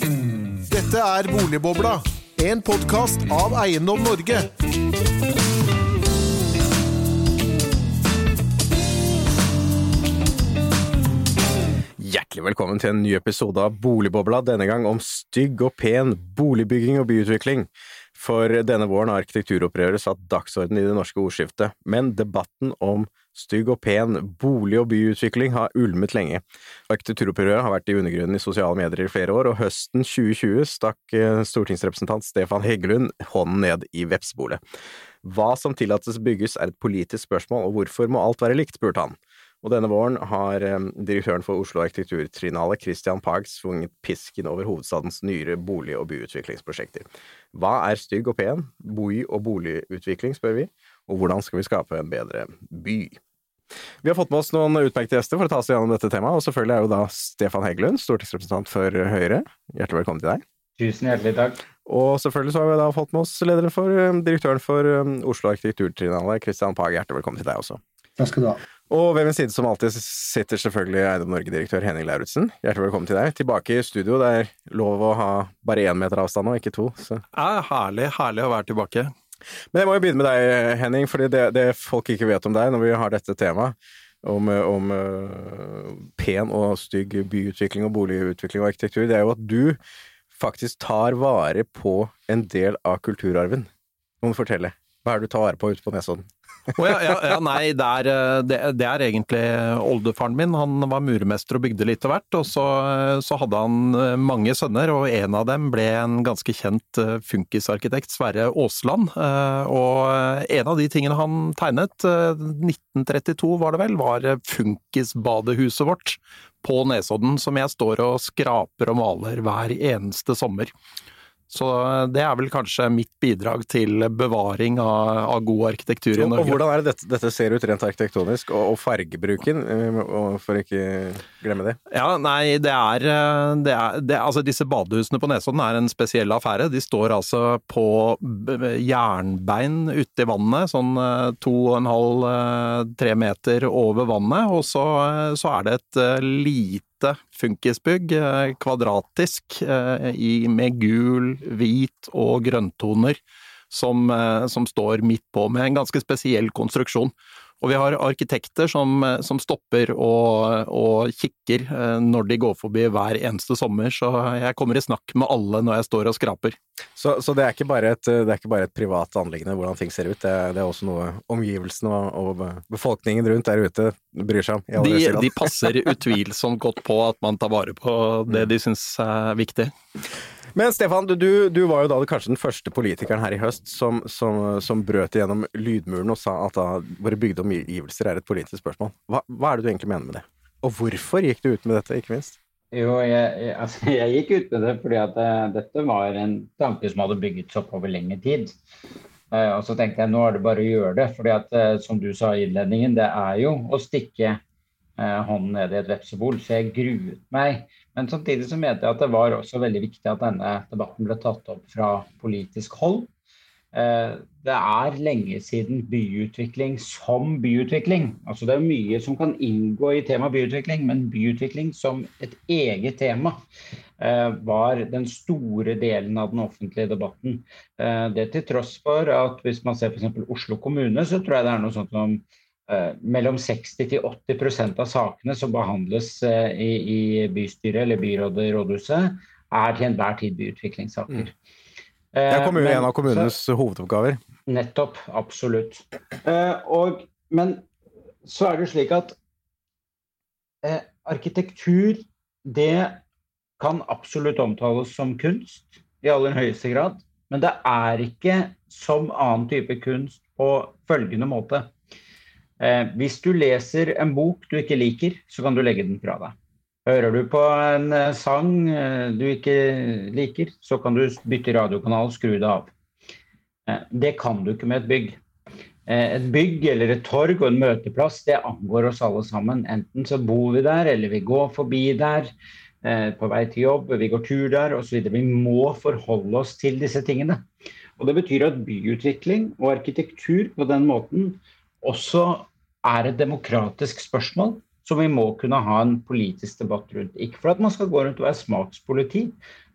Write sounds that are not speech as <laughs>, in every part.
Dette er Boligbobla, en podkast av Eiendom Norge. Hjertelig velkommen til en ny episode av Boligbobla, denne gang om stygg og pen boligbygging og byutvikling. For denne våren har arkitekturopprøret satt dagsorden i det norske ordskiftet, men debatten om stygg og pen bolig- og byutvikling har ulmet lenge. Arkitekturopprøret har vært i undergrunnen i sosiale medier i flere år, og høsten 2020 stakk eh, stortingsrepresentant Stefan Heggelund hånden ned i vepsbolet. Hva som tillates bygges er et politisk spørsmål, og hvorfor må alt være likt, spurte han. Og denne våren har eh, direktøren for Oslo Arkitekturtrinale, Christian Pag, svunget pisken over hovedstadens nyere bolig- og byutviklingsprosjekter. Hva er stygg og pen by- og boligutvikling, spør vi, og hvordan skal vi skape en bedre by? Vi har fått med oss noen utmerkede gjester for å ta oss gjennom dette temaet, og selvfølgelig er jo da Stefan Heggelund, stortingsrepresentant for Høyre. Hjertelig velkommen til deg. Tusen hjertelig takk. Og selvfølgelig så har vi da fått med oss lederen for eh, direktøren for eh, Oslo Arkitekturtrinale, Christian Pag. Hjertelig velkommen til deg også. Takk skal du ha. Og ved min side som alltid sitter selvfølgelig Eiendom Norge-direktør Henning Lauritzen. Hjertelig velkommen til deg. Tilbake i studio. Det er lov å ha bare én meter avstand nå, ikke to. Så. Ja, herlig, herlig å være tilbake. Men jeg må jo begynne med deg, Henning, fordi det, det folk ikke vet om deg når vi har dette temaet, om, om uh, pen og stygg byutvikling og boligutvikling og arkitektur, det er jo at du faktisk tar vare på en del av kulturarven. Må du fortelle? Hva er det du tar vare på ute på Nesodden? Oh, ja, ja, ja, nei, det er, det, det er, egentlig oldefaren min. Han var muremester og bygde litt av hvert. Og så, så, hadde han mange sønner, og en av dem ble en ganske kjent funkisarkitekt, Sverre Aasland. Og en av de tingene han tegnet, 1932 var det vel, var funkisbadehuset vårt på Nesodden, som jeg står og skraper og maler hver eneste sommer. Så det er vel kanskje mitt bidrag til bevaring av, av god arkitektur i Norge. Og hvordan er det dette, dette ser ut rent arkitektonisk, og, og fargebruken, for ikke glemme det? Ja, nei, det er, det er det, Altså, disse badehusene på Nesodden er en spesiell affære. De står altså på jernbein ute i vannet, sånn to og en halv, tre meter over vannet, og så, så er det et lite funkisbygg, kvadratisk, med gul, hvit og grønntoner, som, som, står midt på, med en ganske spesiell konstruksjon. Og vi har arkitekter som, som stopper og, og, kikker når de går forbi hver eneste sommer, så jeg kommer i snakk med alle når jeg står og skraper. Så, så det, er ikke bare et, det er ikke bare et privat anliggende hvordan ting ser ut, det det er også noe omgivelsene og, og, befolkningen rundt der ute bryr seg om? De, de, passer <laughs> utvilsomt godt på at man tar vare på det de syns er viktig. Men Stefan, du, du, var jo da kanskje den første politikeren her i høst som, som, som brøt igjennom lydmuren og sa at da våre bygde omgivelser er et politisk spørsmål. Hva, hva, er det du egentlig mener med det? Og hvorfor gikk du ut med dette, ikke minst? Jo, jeg, jeg, altså, <laughs> jeg gikk ut med det fordi at det, dette var en tanke som hadde bygget seg opp over lengre tid. Uh, og så tenkte jeg nå er det bare å gjøre det. fordi at uh, som du sa i innledningen, det er jo å stikke hånden ned i et vepsebol. Så jeg gruet meg. Men samtidig så mente jeg at det var også veldig viktig at denne debatten ble tatt opp fra politisk hold. Det er lenge siden byutvikling som byutvikling. Altså det er mye som kan inngå i tema byutvikling, men byutvikling som et eget tema var den store delen av den offentlige debatten. Det til tross for at hvis man ser f.eks. Oslo kommune, så tror jeg det er noe sånt som mellom 60-80% av sakene som behandles i, i bystyret eller byrådet, i rådhuset, er til enhver tid byutviklingssaker. Mm. Det kommer jo en av kommunenes så, hovedoppgaver. Nettopp. Absolutt. Og, men så er det slik at eh, arkitektur, det kan absolutt omtales som kunst i aller høyeste grad. Men det er ikke som annen type kunst på følgende måte. Eh, hvis du leser en bok du ikke liker, så kan du legge den fra deg. Hører du på en eh, sang eh, du ikke liker, så kan du bytte radiokanal og skru det av. Det kan du ikke med et bygg. Et bygg eller et torg og en møteplass, det angår oss alle sammen. Enten så bor vi der, eller vi går forbi der på vei til jobb, vi går tur der osv. Vi må forholde oss til disse tingene. Og Det betyr at byutvikling og arkitektur på den måten også er et demokratisk spørsmål som vi må kunne ha en politisk debatt rundt. Ikke for at man skal gå rundt og være smakspoliti,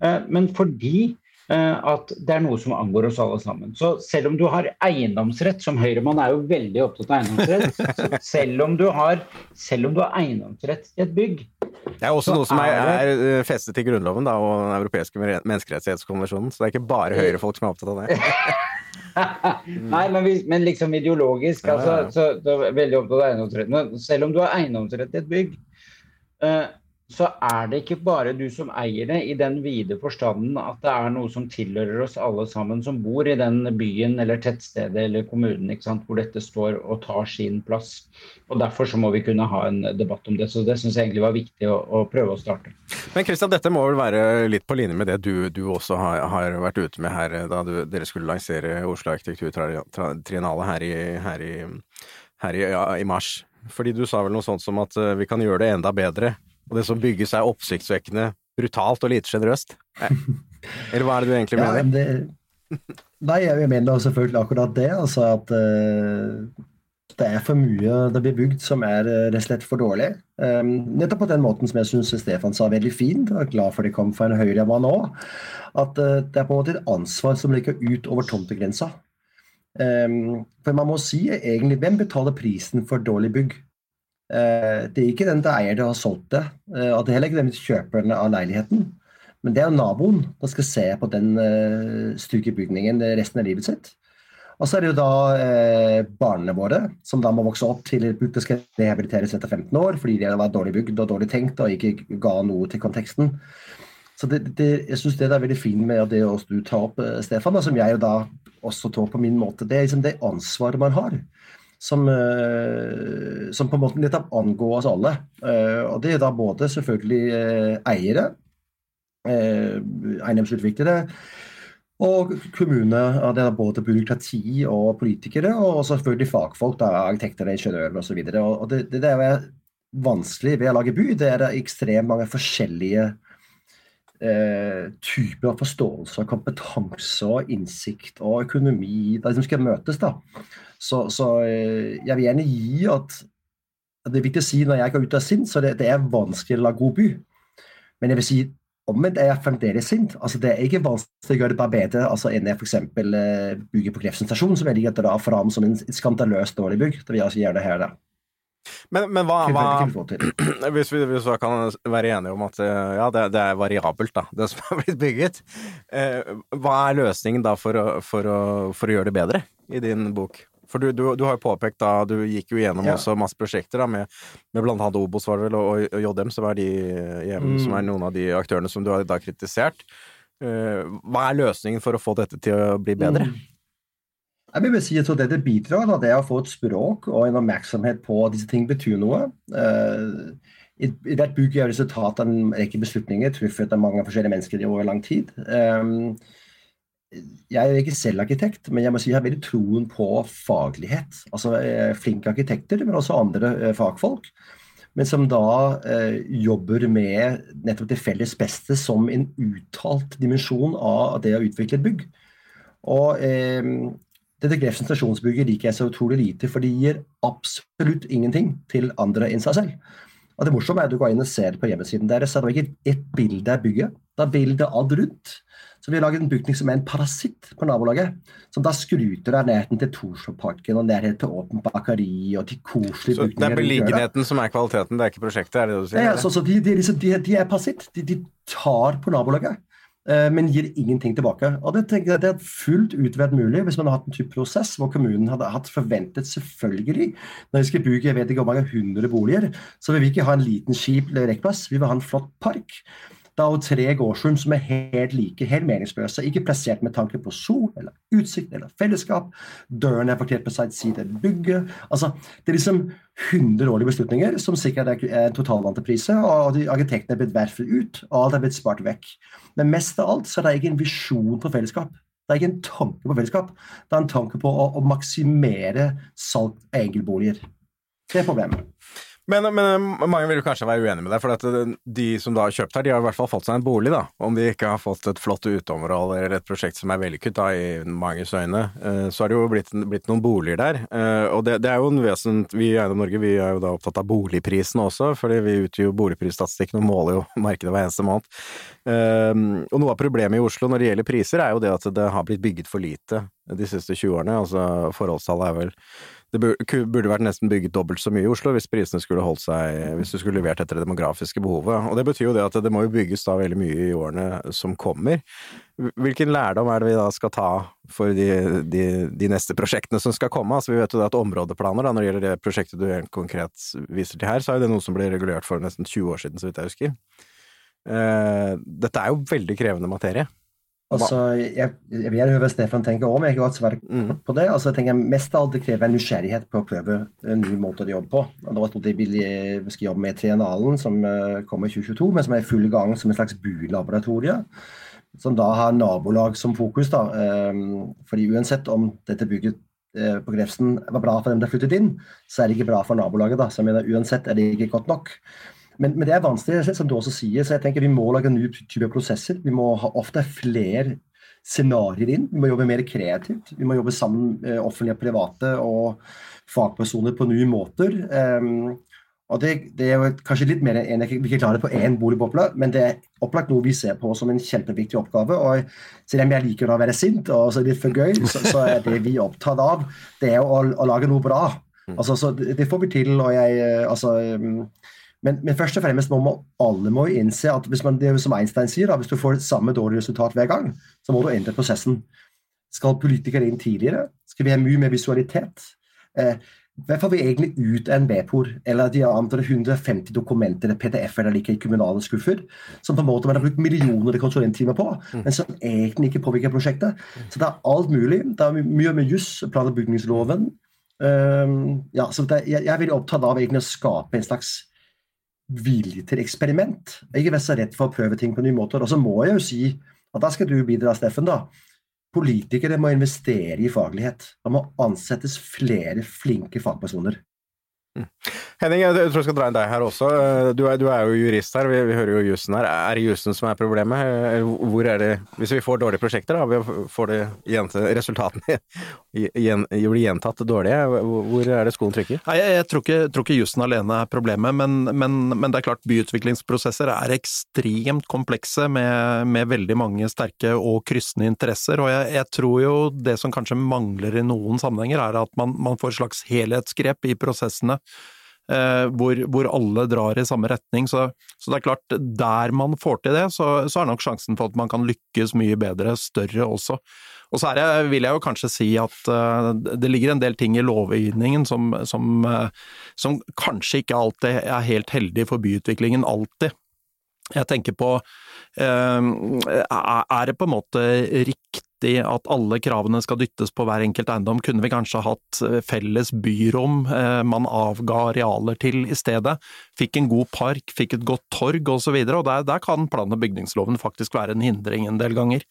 eh, men fordi eh, at det er noe som angår oss alle sammen. Så selv om du har eiendomsrett, som Høyremann er jo veldig opptatt av eiendomsrett, <laughs> selv om du har, selv om du har eiendomsrett i et bygg, det er også noe som er, er, festet i Grunnloven da, og Den europeiske menneskerettighetskonvensjonen, så det er ikke bare høyrefolk som er opptatt av det. <laughs> <laughs> Nei, men, men, liksom ideologisk, altså, så, så, veldig opptatt av eiendomsretten. Selv om du har eiendomsrett i et bygg, uh, så er det ikke bare du som eier det, i den vide forstanden at det er noe som tilhører oss alle sammen som bor i den byen eller tettstedet eller kommunen hvor dette står og tar sin plass. Og Derfor så må vi kunne ha en debatt om det. Så det syns jeg egentlig var viktig å, å, prøve å starte. Men Kristian, dette må vel være litt på linje med det du, du også har, har, vært ute med her da du, dere skulle lansere Oslo arkitekturtriennale her, i, her, i, her i, ja, i mars. Fordi du sa vel noe sånt som at eh, vi kan gjøre det enda bedre og det som bygges er oppsiktsvekkende brutalt og lite sjenerøst? <laughs> Eller hva er det du egentlig mener? Ja, det, nei, jeg mener selvfølgelig akkurat det. Altså at uh, det er for mye det blir bygd som er uh, rett og slett for dårlig. Um, nettopp på den måten som jeg syns Stefan sa veldig fint, og er glad for det kom fra en høyremann òg, at uh, det er på en måte et ansvar som ligger ut over tomtegrensa. Um, for man må si egentlig hvem betaler prisen for dårlig bygg? Eh, det er ikke den til eier det har solgt det, eh, og det er heller ikke den kjøperen av leiligheten. Men det er naboen som skal se på den eh, bygningen resten av livet sitt. Og så er det jo da eh, barna våre, som da må vokse opp til bygg skal rehabiliteres etter 15 år fordi de var dårlig bygd og dårlig tenkt og ikke ga noe til konteksten. Så det, det, jeg syns det er veldig fint med det du tar opp, Stefan, og som jeg jo da også tar på min måte. Det er liksom det ansvaret man har som, eh, som, på en måte nettopp angår oss alle. Eh, og Det er da både selvfølgelig eh, eiere, eiendomsutviklere og kommune. Det er både byråkrati og politikere, og selvfølgelig fagfolk, da, arkitekter, ingeniører osv. Det, det, det er vanskelig ved å lage by, det er det ekstremt mange forskjellige eh, typer av forståelse og kompetanse og innsikt og økonomi de som skal møtes. da. Så, så eh, jeg vil gjerne gi at, Det er viktig å si når jeg går ut av sint, så det, det er vanskelig å la god by. Men jeg vil si omvendt er jeg fremdeles sint. Altså, det er ikke vanskelig å gjøre det bare bedre altså, enn jeg f.eks. Eh, bygger på stasjon, som jeg ligger etter da fram som en skandaløst dårlig bygg. Det vil jeg det her. da. Men, men hva, hva <clears throat> hvis, vi, hvis, vi, kan være enige om at eh, ja, det, det, er variabelt, da, det som <laughs> er blitt bygget. Eh, hva er løsningen da for å, for, å, for å, gjøre det bedre i din bok? For du, du, du har jo påpekt da, du gikk jo gjennom ja. også masse prosjekter da, med, med blant annet Obos var det vel, og, og JM, som er, de, hjem, mm. som er noen av de aktørene som du har da kritisert. Eh, hva er løsningen for å få dette til å bli bedre? Mm. Jeg vil si at Dette bidrar da, det å få et språk og en oppmerksomhet på at disse ting betyr noe. Uh, i, i det bygget er resultatet av en rekke beslutninger truffet av mange forskjellige mennesker i over lang tid. Um, jeg er ikke selv arkitekt, men jeg må si jeg har veldig troen på faglighet. Altså uh, Flinke arkitekter, men også andre fagfolk. Men som da jobber med nettopp det felles beste som en uttalt dimensjon av det å utvikle et bygg. Og dette Grefsen stasjonsbygget liker jeg så utrolig lite, for det gir absolutt ingenting til andre enn seg selv. Og Det morsomme er at du går inn og ser på hjemmesiden deres, så er det ikke ett bilde av bygget. Det er bilde av rundt. Så vi har laget en bygning som er en parasitt på nabolaget. Som da skruter av nærheten til Torshovparken og nærheten til Åpent bakeri og til koselige bygninger. Så det er beliggenheten som er kvaliteten, det er ikke prosjektet, er det det du sier? Ja, så, så de, de, de, de, er parasitt. De, tar på nabolaget. Eh, men gir ingenting tilbake. Og Det tenker jeg det er fullt ut mulig hvis man har hatt en type prosess hvor kommunen hadde hatt forventet selvfølgelig Når vi skal bygge jeg vet ikke hvor mange hundre boliger, så vil vi ikke ha en liten skip rekkplass, vi vil ha en flott park. Er jo tre gårdshund som er helt like, helt meningsløse. Ikke plassert med tanke på sol eller utsikt eller fellesskap. Døren er parkert på side av bygget. Altså, det er liksom 100 årlige beslutninger som sikkert er totalentreprise, og arkitektene er blitt verfet ut, og alt er blitt spart vekk. Men mest av alt så er det ikke en visjon på fellesskap. Det er ikke en tanke på fellesskap. Det er en tanke på å, å maksimere salg av enkeltboliger. Det er problemet. Men, men, mange vil jo kanskje være uenige med deg, for at de som da har kjøpt her, de har i hvert fall fått seg en bolig, da. Om de ikke har fått et flott uteområde eller et prosjekt som er vellykket, da, i manges øyne, eh, så har det jo blitt, blitt noen boliger der. Eh, og det, det, er jo en vesent Vi i Eiendom Norge vi er jo da opptatt av boligprisene også, fordi vi utgjør jo boligprisstatistikken og måler jo markedet hver eneste måned. Eh, og noe av problemet i Oslo når det gjelder priser, er jo det at det har blitt bygget for lite de siste 20 årene. Altså forholdstallet er vel det burde vært nesten bygget dobbelt så mye i Oslo hvis prisene skulle holdt seg Hvis du skulle levert etter det demografiske behovet. Og det betyr jo det at det må jo bygges da veldig mye i årene som kommer. Hvilken lærdom er det vi da skal ta for de, de, de neste prosjektene som skal komme? Altså Vi vet jo at områdeplaner, da, når det gjelder det prosjektet du helt konkret viser til her, så er jo det noe som ble regulert for nesten 20 år siden, så vidt jeg husker. Eh, dette er jo veldig krevende materie. Altså, jeg, jeg vil høre hva Stefan tenker om, jeg har godt svare mm. på det. Altså, jeg tenker Mest av alt det krever en nysgjerrighet på å prøve en ny måte å jobbe på. Det var det vi skal jobbe med triennalen, som uh, kommer i 2022, men som er i full gang som en slags bulaboratorie. Som da har nabolag som fokus. da, um, fordi uansett om dette bygget uh, på Grefsen var bra for dem som flyttet inn, så er det ikke bra for nabolaget. da, så jeg mener Uansett er det ikke godt nok. Men, men, det er vanskelig, som du også sier. så jeg tenker Vi må lage nye type prosesser. Vi må ha ofte flere scenarioer inn. Vi må jobbe mer kreativt. Vi må jobbe sammen eh, offentlige og private og fagpersoner på nye måter. Um, og det, det, er jo kanskje litt mer enn vi ikke klarer på én boligboble, men det er opplagt noe vi ser på som en kjempeviktig oppgave. og Selv om jeg liker å være sint og så litt for gøy, så, så, er det vi er opptatt av, det er å, å lage noe bra. Mm. Altså, det får vi til. og jeg, altså... altså, men, men, først og fremst må man, alle må innse at hvis man, det er som Einstein sier, da, hvis du får samme dårlige resultat hver gang, så må du endre prosessen. Skal politikere inn tidligere? Skal vi ha mye mer visualitet? Eh, hva får vi egentlig ut av en B-por eller de andre 150 dokumenter eller PDF-er der ligger i kommunale skuffer, som på en måte man har brukt millioner konsulenttimer på, mm. men som egentlig ikke påvirker prosjektet? Så det er alt mulig. Det er mye med juss, plan- og bygningsloven. Um, ja, så det, jeg, jeg er veldig opptatt av egentlig å skape en slags vilje til eksperiment. Jeg er så redd for å prøve ting på nye måter. Og så må jeg jo si at da skal du bidra, Steffen. da. Politikere må investere i faglighet. Det må ansettes flere flinke fagpersoner. Mm. Henning, jeg tror jeg skal dra inn deg her også. Du er, du er jo jurist her, vi, vi hører jo jussen her. Er det jussen som er problemet? Hvor er det, hvis vi får dårlige prosjekter, da, får det resultatene <laughs> blir gjentatt dårlige, hvor er det skoen trykker? Nei, jeg, jeg, tror ikke, tror ikke jussen alene er problemet, men, men, men, det er klart byutviklingsprosesser er ekstremt komplekse med, med veldig mange sterke og kryssende interesser. Og jeg, jeg, tror jo det som kanskje mangler i noen sammenhenger, er at man, man får et slags helhetsgrep i prosessene Eh, hvor, hvor, alle drar i samme retning. Så, så, det er klart, der man får til det, så, så, er nok sjansen for at man kan lykkes mye bedre større også. Og så det, vil jeg jo kanskje si at uh, det ligger en del ting i lovgivningen som, som, uh, som kanskje ikke alltid er helt heldig for byutviklingen, alltid. Jeg tenker på Er det på en måte riktig riktig at alle kravene skal dyttes på hver enkelt eiendom. Kunne vi kanskje hatt eh, felles byrom eh, man avga arealer til i stedet? Fikk en god park, fikk et godt torg osv. Og, og der, der kan plan- og bygningsloven faktisk være en hindring en del ganger.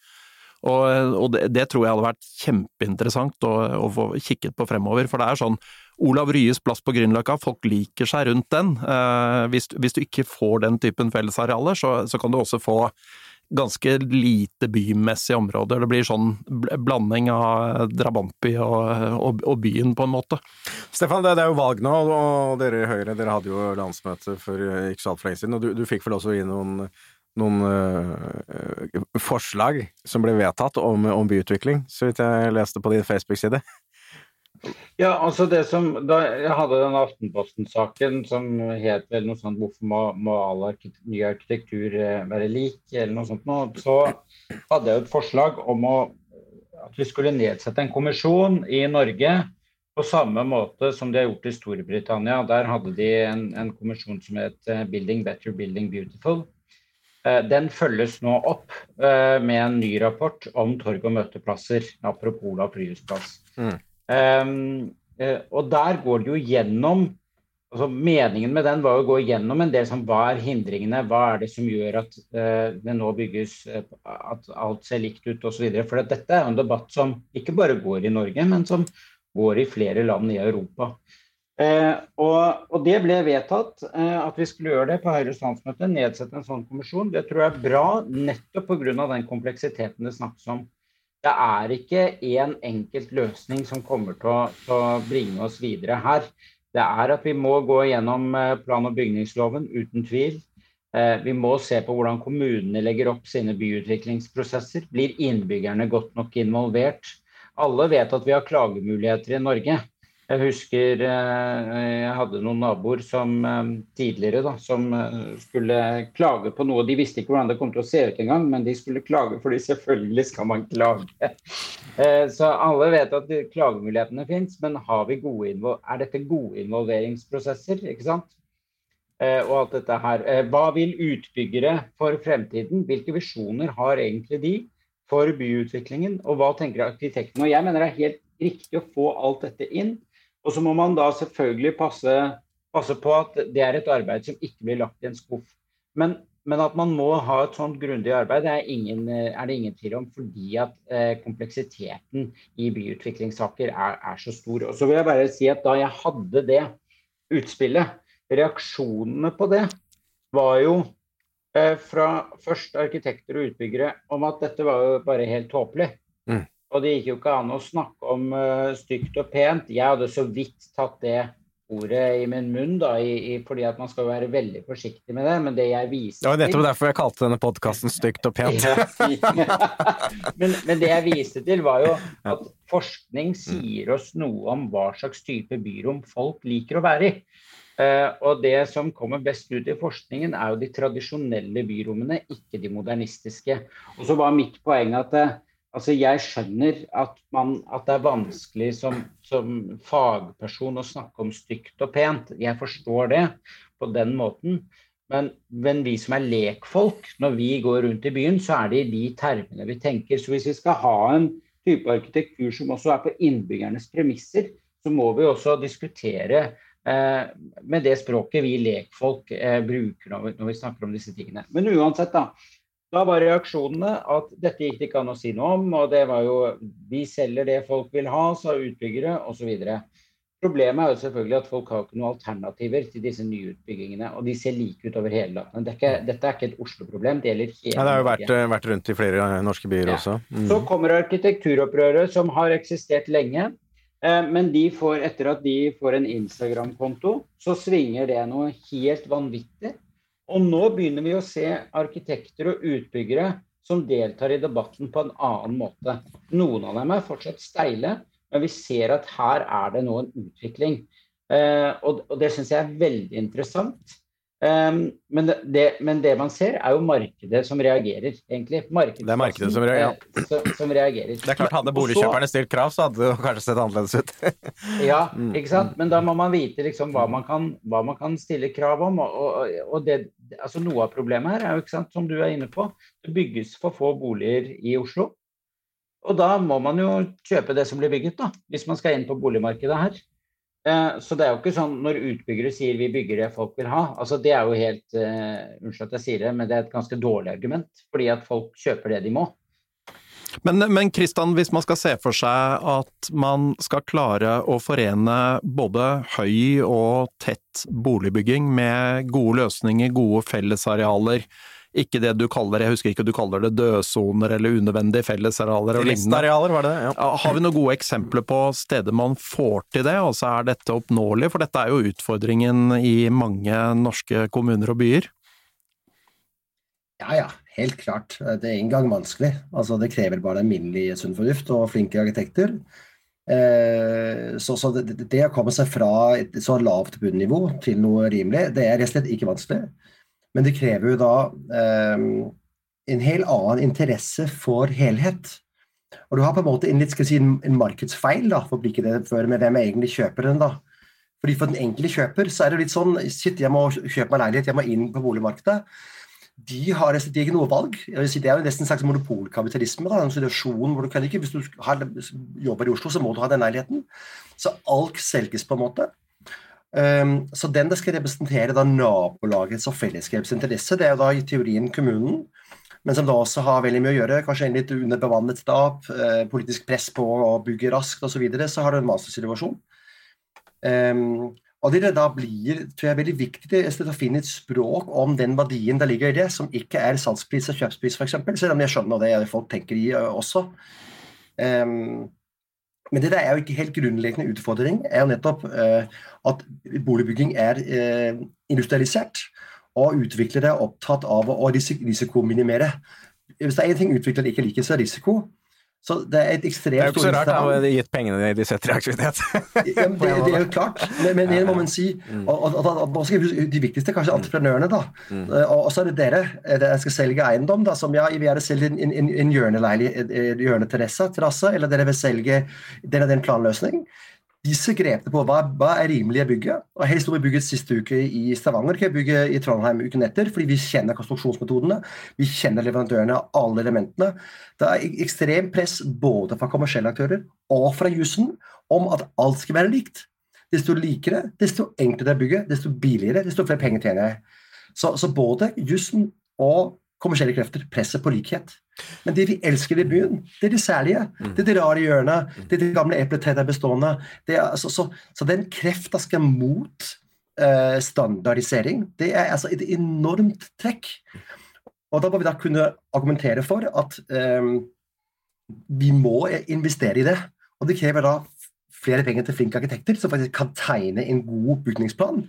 Og, og det, det, tror jeg hadde vært kjempeinteressant å, å, få kikket på fremover. For det er sånn Olav Ryes plass på Grünerløkka, folk liker seg rundt den. Eh, hvis, hvis, du ikke får den typen fellesarealer, så, så kan du også få ganske lite bymessige områder. Det blir sånn blanding av drabantby og, og, og, byen, på en måte. Stefan, det, er jo valg nå, og dere i Høyre dere hadde jo landsmøte for ikke så altfor lenge siden. og Du, du fikk vel også inn noen, noen øh, forslag som ble vedtatt om, om byutvikling, så vidt jeg leste på din Facebook-side? Ja, altså det som, da Jeg hadde den Aftenposten-saken som het vel noe sånt 'Hvorfor må, må all ny arkitektur eh, være lik?' eller noe sånt noe. Så hadde jeg et forslag om å, at vi skulle nedsette en kommisjon i Norge på samme måte som de har gjort i Storbritannia. Der hadde de en, en kommisjon som het eh, 'Building Better, Building Beautiful'. Eh, den følges nå opp med en ny rapport om torg- og møteplasser, apropos Olav Prius plass. Mm. Um, og der går det jo gjennom altså Meningen med den var å gå gjennom en del som hva er hindringene, hva er det som gjør at uh, det nå bygges at alt ser likt ut osv. For dette er jo en debatt som ikke bare går i Norge, men som går i flere land i Europa. Eh, og, og, det ble vedtatt eh, at vi skulle gjøre det på Høyres landsmøte. Nedsette en sånn kommisjon. Det tror jeg er bra, nettopp pga. den kompleksiteten det snakkes om. Det er ikke én enkelt løsning som kommer til å, til å, bringe oss videre her. Det er at vi må gå gjennom eh, plan- og bygningsloven, uten tvil. Eh, vi må se på hvordan kommunene legger opp sine byutviklingsprosesser. Blir innbyggerne godt nok involvert? Alle vet at vi har klagemuligheter i Norge. Jeg husker eh, jeg hadde noen naboer som eh, tidligere da, som eh, skulle klage på noe. De visste ikke hvordan det kom til å se ut engang, men de skulle klage fordi selvfølgelig skal man klage. Så alle vet at klagemulighetene fins, men er dette gode involveringsprosesser? ikke sant? Og alt dette her. Hva vil utbyggere for fremtiden? Hvilke visjoner har egentlig de for byutviklingen? Og hva tenker arkitektene? Og jeg mener det er helt riktig å få alt dette inn. Og så må man da selvfølgelig passe, passe, på at det er et arbeid som ikke blir lagt i en skuff. Men, men at man må ha et sånt grundig arbeid, er, ingen, er, det ingen tvil om, fordi at eh, kompleksiteten i byutviklingssaker er, er, så stor. Og så vil jeg bare si at da jeg hadde det utspillet, reaksjonene på det var jo eh, fra først arkitekter og utbyggere om at dette var jo bare helt tåpelig. Mm. Og det gikk jo ikke an å snakke om uh, stygt og pent. Jeg hadde så vidt tatt det ordet i min munn, da, i, i, fordi at man skal være veldig forsiktig med det. Men det jeg viste Det var nettopp derfor jeg kalte denne podkasten 'Stygt og pent'. men, men, det jeg viste til, var jo at forskning sier oss noe om hva slags type byrom folk liker å være i. Uh, og det som kommer best ut i forskningen, er jo de tradisjonelle byrommene, ikke de modernistiske. Og så var mitt poeng at uh, Altså, jeg skjønner at, man, at det er vanskelig som, som, fagperson å snakke om stygt og pent. Jeg forstår det på den måten. Men, men, vi som er lekfolk, når vi går rundt i byen, så er det i de termene vi tenker. Så hvis vi skal ha en type arkitektur som også er på innbyggernes premisser, så må vi også diskutere eh, med det språket vi lekfolk eh, bruker når vi, når vi snakker om disse tingene. Men uansett, da. Da var reaksjonene at dette gikk det ikke an å si noe om, og det var jo Vi selger det folk vil ha, sa utbyggere osv. Problemet er jo selvfølgelig at folk har ikke noen alternativer til disse nyutbyggingene. Og de ser like ut over hele landet. Det er dette er ikke et Oslo-problem, det gjelder hele ja, Det har jo vært, eh, vært, rundt i flere eh, norske byer ja. også. Mm. Så kommer arkitekturopprøret, som har eksistert lenge. Eh, men de får, etter at de får en Instagram-konto, så svinger det noe helt vanvittig. Og nå begynner vi å se arkitekter og utbyggere som deltar i debatten på en annen måte. Noen av dem er fortsatt steile, men vi ser at her er det nå en utvikling. Eh, og, og, det syns jeg er veldig interessant. Um, men, det, men, det, man ser, er jo markedet som reagerer, egentlig. det er markedet som reagerer. Eh, som, som, reagerer. Det er klart, Hadde boligkjøperne stilt krav, så hadde det kanskje sett annerledes ut. <laughs> ja, mm. ikke sant. Men da må man vite liksom hva man kan, hva man kan stille krav om. Og, og, og det, altså Noe av problemet her er jo, ikke sant, som du er inne på, det bygges for få boliger i Oslo. Og da må man jo kjøpe det som blir bygget, da, hvis man skal inn på boligmarkedet her. Eh, så det er jo ikke sånn når utbyggere sier vi bygger det folk vil ha. altså Det er jo helt uh, Unnskyld at jeg sier det, men det er et ganske dårlig argument. Fordi at folk kjøper det de må. Men, men Kristian, hvis man skal se for seg at man skal klare å forene både høy og tett boligbygging med gode løsninger, gode fellesarealer, ikke det du kaller jeg husker ikke du kaller det dødsoner eller unødvendige fellesarealer og lignende. var det ja. Har vi noen gode eksempler på steder man får til det, og så er dette oppnåelig? For dette er jo utfordringen i mange norske kommuner og byer. Ja ja, helt klart. Det er en gang vanskelig. Altså, det krever bare alminnelig sunn fornuft og flinke arkitekter. Eh, så, så det, det, å komme seg fra et så lavt bunnivå til noe rimelig, det er rett og slett ikke vanskelig. Men det krever jo da eh, en helt annen interesse for helhet. Og du har på en måte en, litt, si, en markedsfeil, da, for å bli det før, med hvem egentlig kjøper den. da. Fordi For den enkelte kjøper så er det litt sånn Shit, jeg må kjøpe meg leilighet, jeg må inn på boligmarkedet. De har de ikke noe valg. Si, det er jo nesten en slags monopolkapitalisme. Da, en situasjon hvor du kan ikke, Hvis du har, jobber i Oslo, så må du ha den leiligheten. Så alt selges på en måte. Um, så den det skal representere da nabolagets og fellesskapets interesse, det er jo da i teorien kommunen, men som da også har veldig mye å gjøre, kanskje en litt underbevannet stab, eh, politisk press på å bygge raskt osv., så, videre, så har du en mastersituasjon. Um, Og det da blir tror jeg, veldig viktig å finne et språk om den verdien det ligger i det, som ikke er salgspris og kjøpspris, f.eks., selv om jeg skjønner det folk tenker i også. Um, men det der er jo ikke helt grunnleggende utfordring, er jo nettopp uh, at boligbygging er uh, industrialisert, og utviklere er opptatt av å risikominimere. Hvis det er én ting utviklere ikke liker, så er risiko. Så det er et ekstremt Det er jo ikke så rart, da, de gitt pengene de setter i aktivitet. ja, det, <laughs> det, er jo klart, men, men det må man si. Mm. Og, og, og, De viktigste er kanskje entreprenørene, da. Mm. Eh, og, så er det dere. Jeg skal selge eiendom, da, som ja, vi gjerne selge en, en, en hjørneterrasse, eller dere vil selge dere og den planløsning disse grepene på hva, hva er å bygge. Og Helst må vi bygge siste uke i Stavanger, ikke bygge i Trondheim uken etter, fordi vi kjenner konstruksjonsmetodene, vi kjenner leverandørene av alle elementene. Det er ekstremt press både fra kommersielle aktører og fra jussen om at alt skal være likt. Desto likere, desto enklere å bygge, desto billigere, desto flere penger tjener jeg. Så, så både jussen og kommersielle krefter presset på likhet. Men det vi elsker i byen, det er de særlige. Mm. Det er de rare hjørnet. Mm. Det er de gamle epletrærne er bestående. Er, altså, så, så, den krefta skal mot eh, standardisering. Det er altså et enormt trekk. Og da må vi da kunne argumentere for at eh, vi må investere i det. Og det krever da flere penger til flinke arkitekter som faktisk kan tegne en god bygningsplan.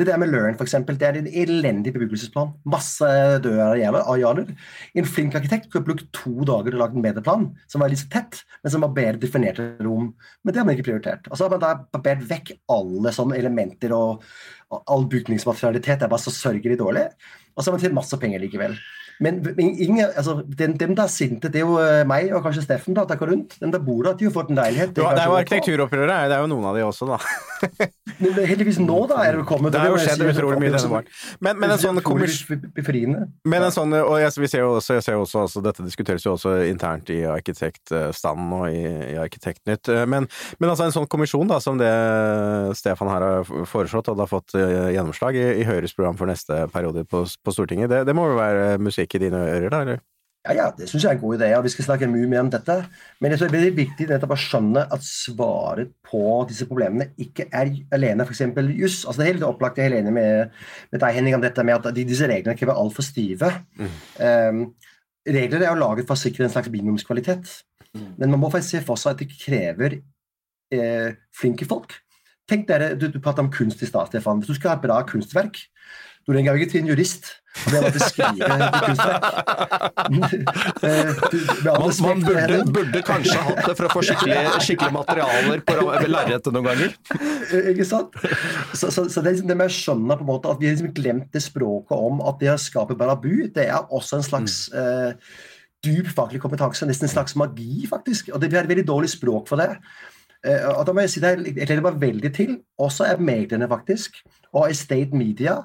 Det der med Learn, f.eks., det er en elendig bebyggelsesplan. Masse døde arealer. En flink arkitekt kunne brukt to dager til å lage en bedre plan, som var litt så tett, men som var bedre definerte rom. Men det har man ikke prioritert. Og så har man da barbert vekk alle sånne elementer, og all bygningsmaterialitet er bare så sørgelig dårlig. Og så har man tjent masse penger likevel. Men, ingen, altså, den, dem der sinte, det er jo eh, meg og kanskje Steffen da, takker rundt. Den der bor der, de har fått en leilighet. Det, det er jo arkitekturopprøret, det er jo noen av de også, da. <laughs> men heldigvis nå, da, er det kommet. Det har jo skjedd utrolig mye denne våren. Men, men, en sånn Men en sånn, og jeg, vi ser jo også, jeg ser også altså, Dette diskuteres jo også internt i arkitektstanden og i, i Arkitektnytt. Men, men, altså en sånn kommisjon da, som det Stefan her har foreslått, og har fått eh, gjennomslag i, i Høyres program for neste periode på, på Stortinget, det, det må jo være musikk i dine ører, da? eller? Ja, ja, det syns jeg er en god idé, og vi skal snakke mye mer om dette. Men jeg tror det er veldig viktig nettopp å skjønne at svaret på disse problemene ikke er alene f.eks. juss. Altså, det er helt opplagt, jeg er helt enig med, med deg, Henning, om dette med at disse reglene krever altfor stive. Mm. Um, regler er jo laget for å sikre en slags minimumskvalitet, mm. men man må faktisk se for seg at det krever eh, flinke folk. Tenk dere, Du, du pratet om kunst i stad, Stefan. Hvis du skal ha et bra kunstverk, du ringer ikke til en jurist. Og det var til skrive et <laughs> kunstverk. man, man burde, burde, kanskje hatt det for å få skikkelige skikkelig materialer på lerretet noen ganger. Ikke sant? Så, så, så det, det med å skjønne på en måte at vi har liksom glemt det språket om at det å skape barabu, det er også en slags mm. eh, dyp faglig kompetanse, nesten en slags magi, faktisk. Og det, vi har et veldig dårlig språk for det. Eh, og da må Jeg si det, jeg gleder meg veldig til, også er meglerne faktisk, og Estate Media,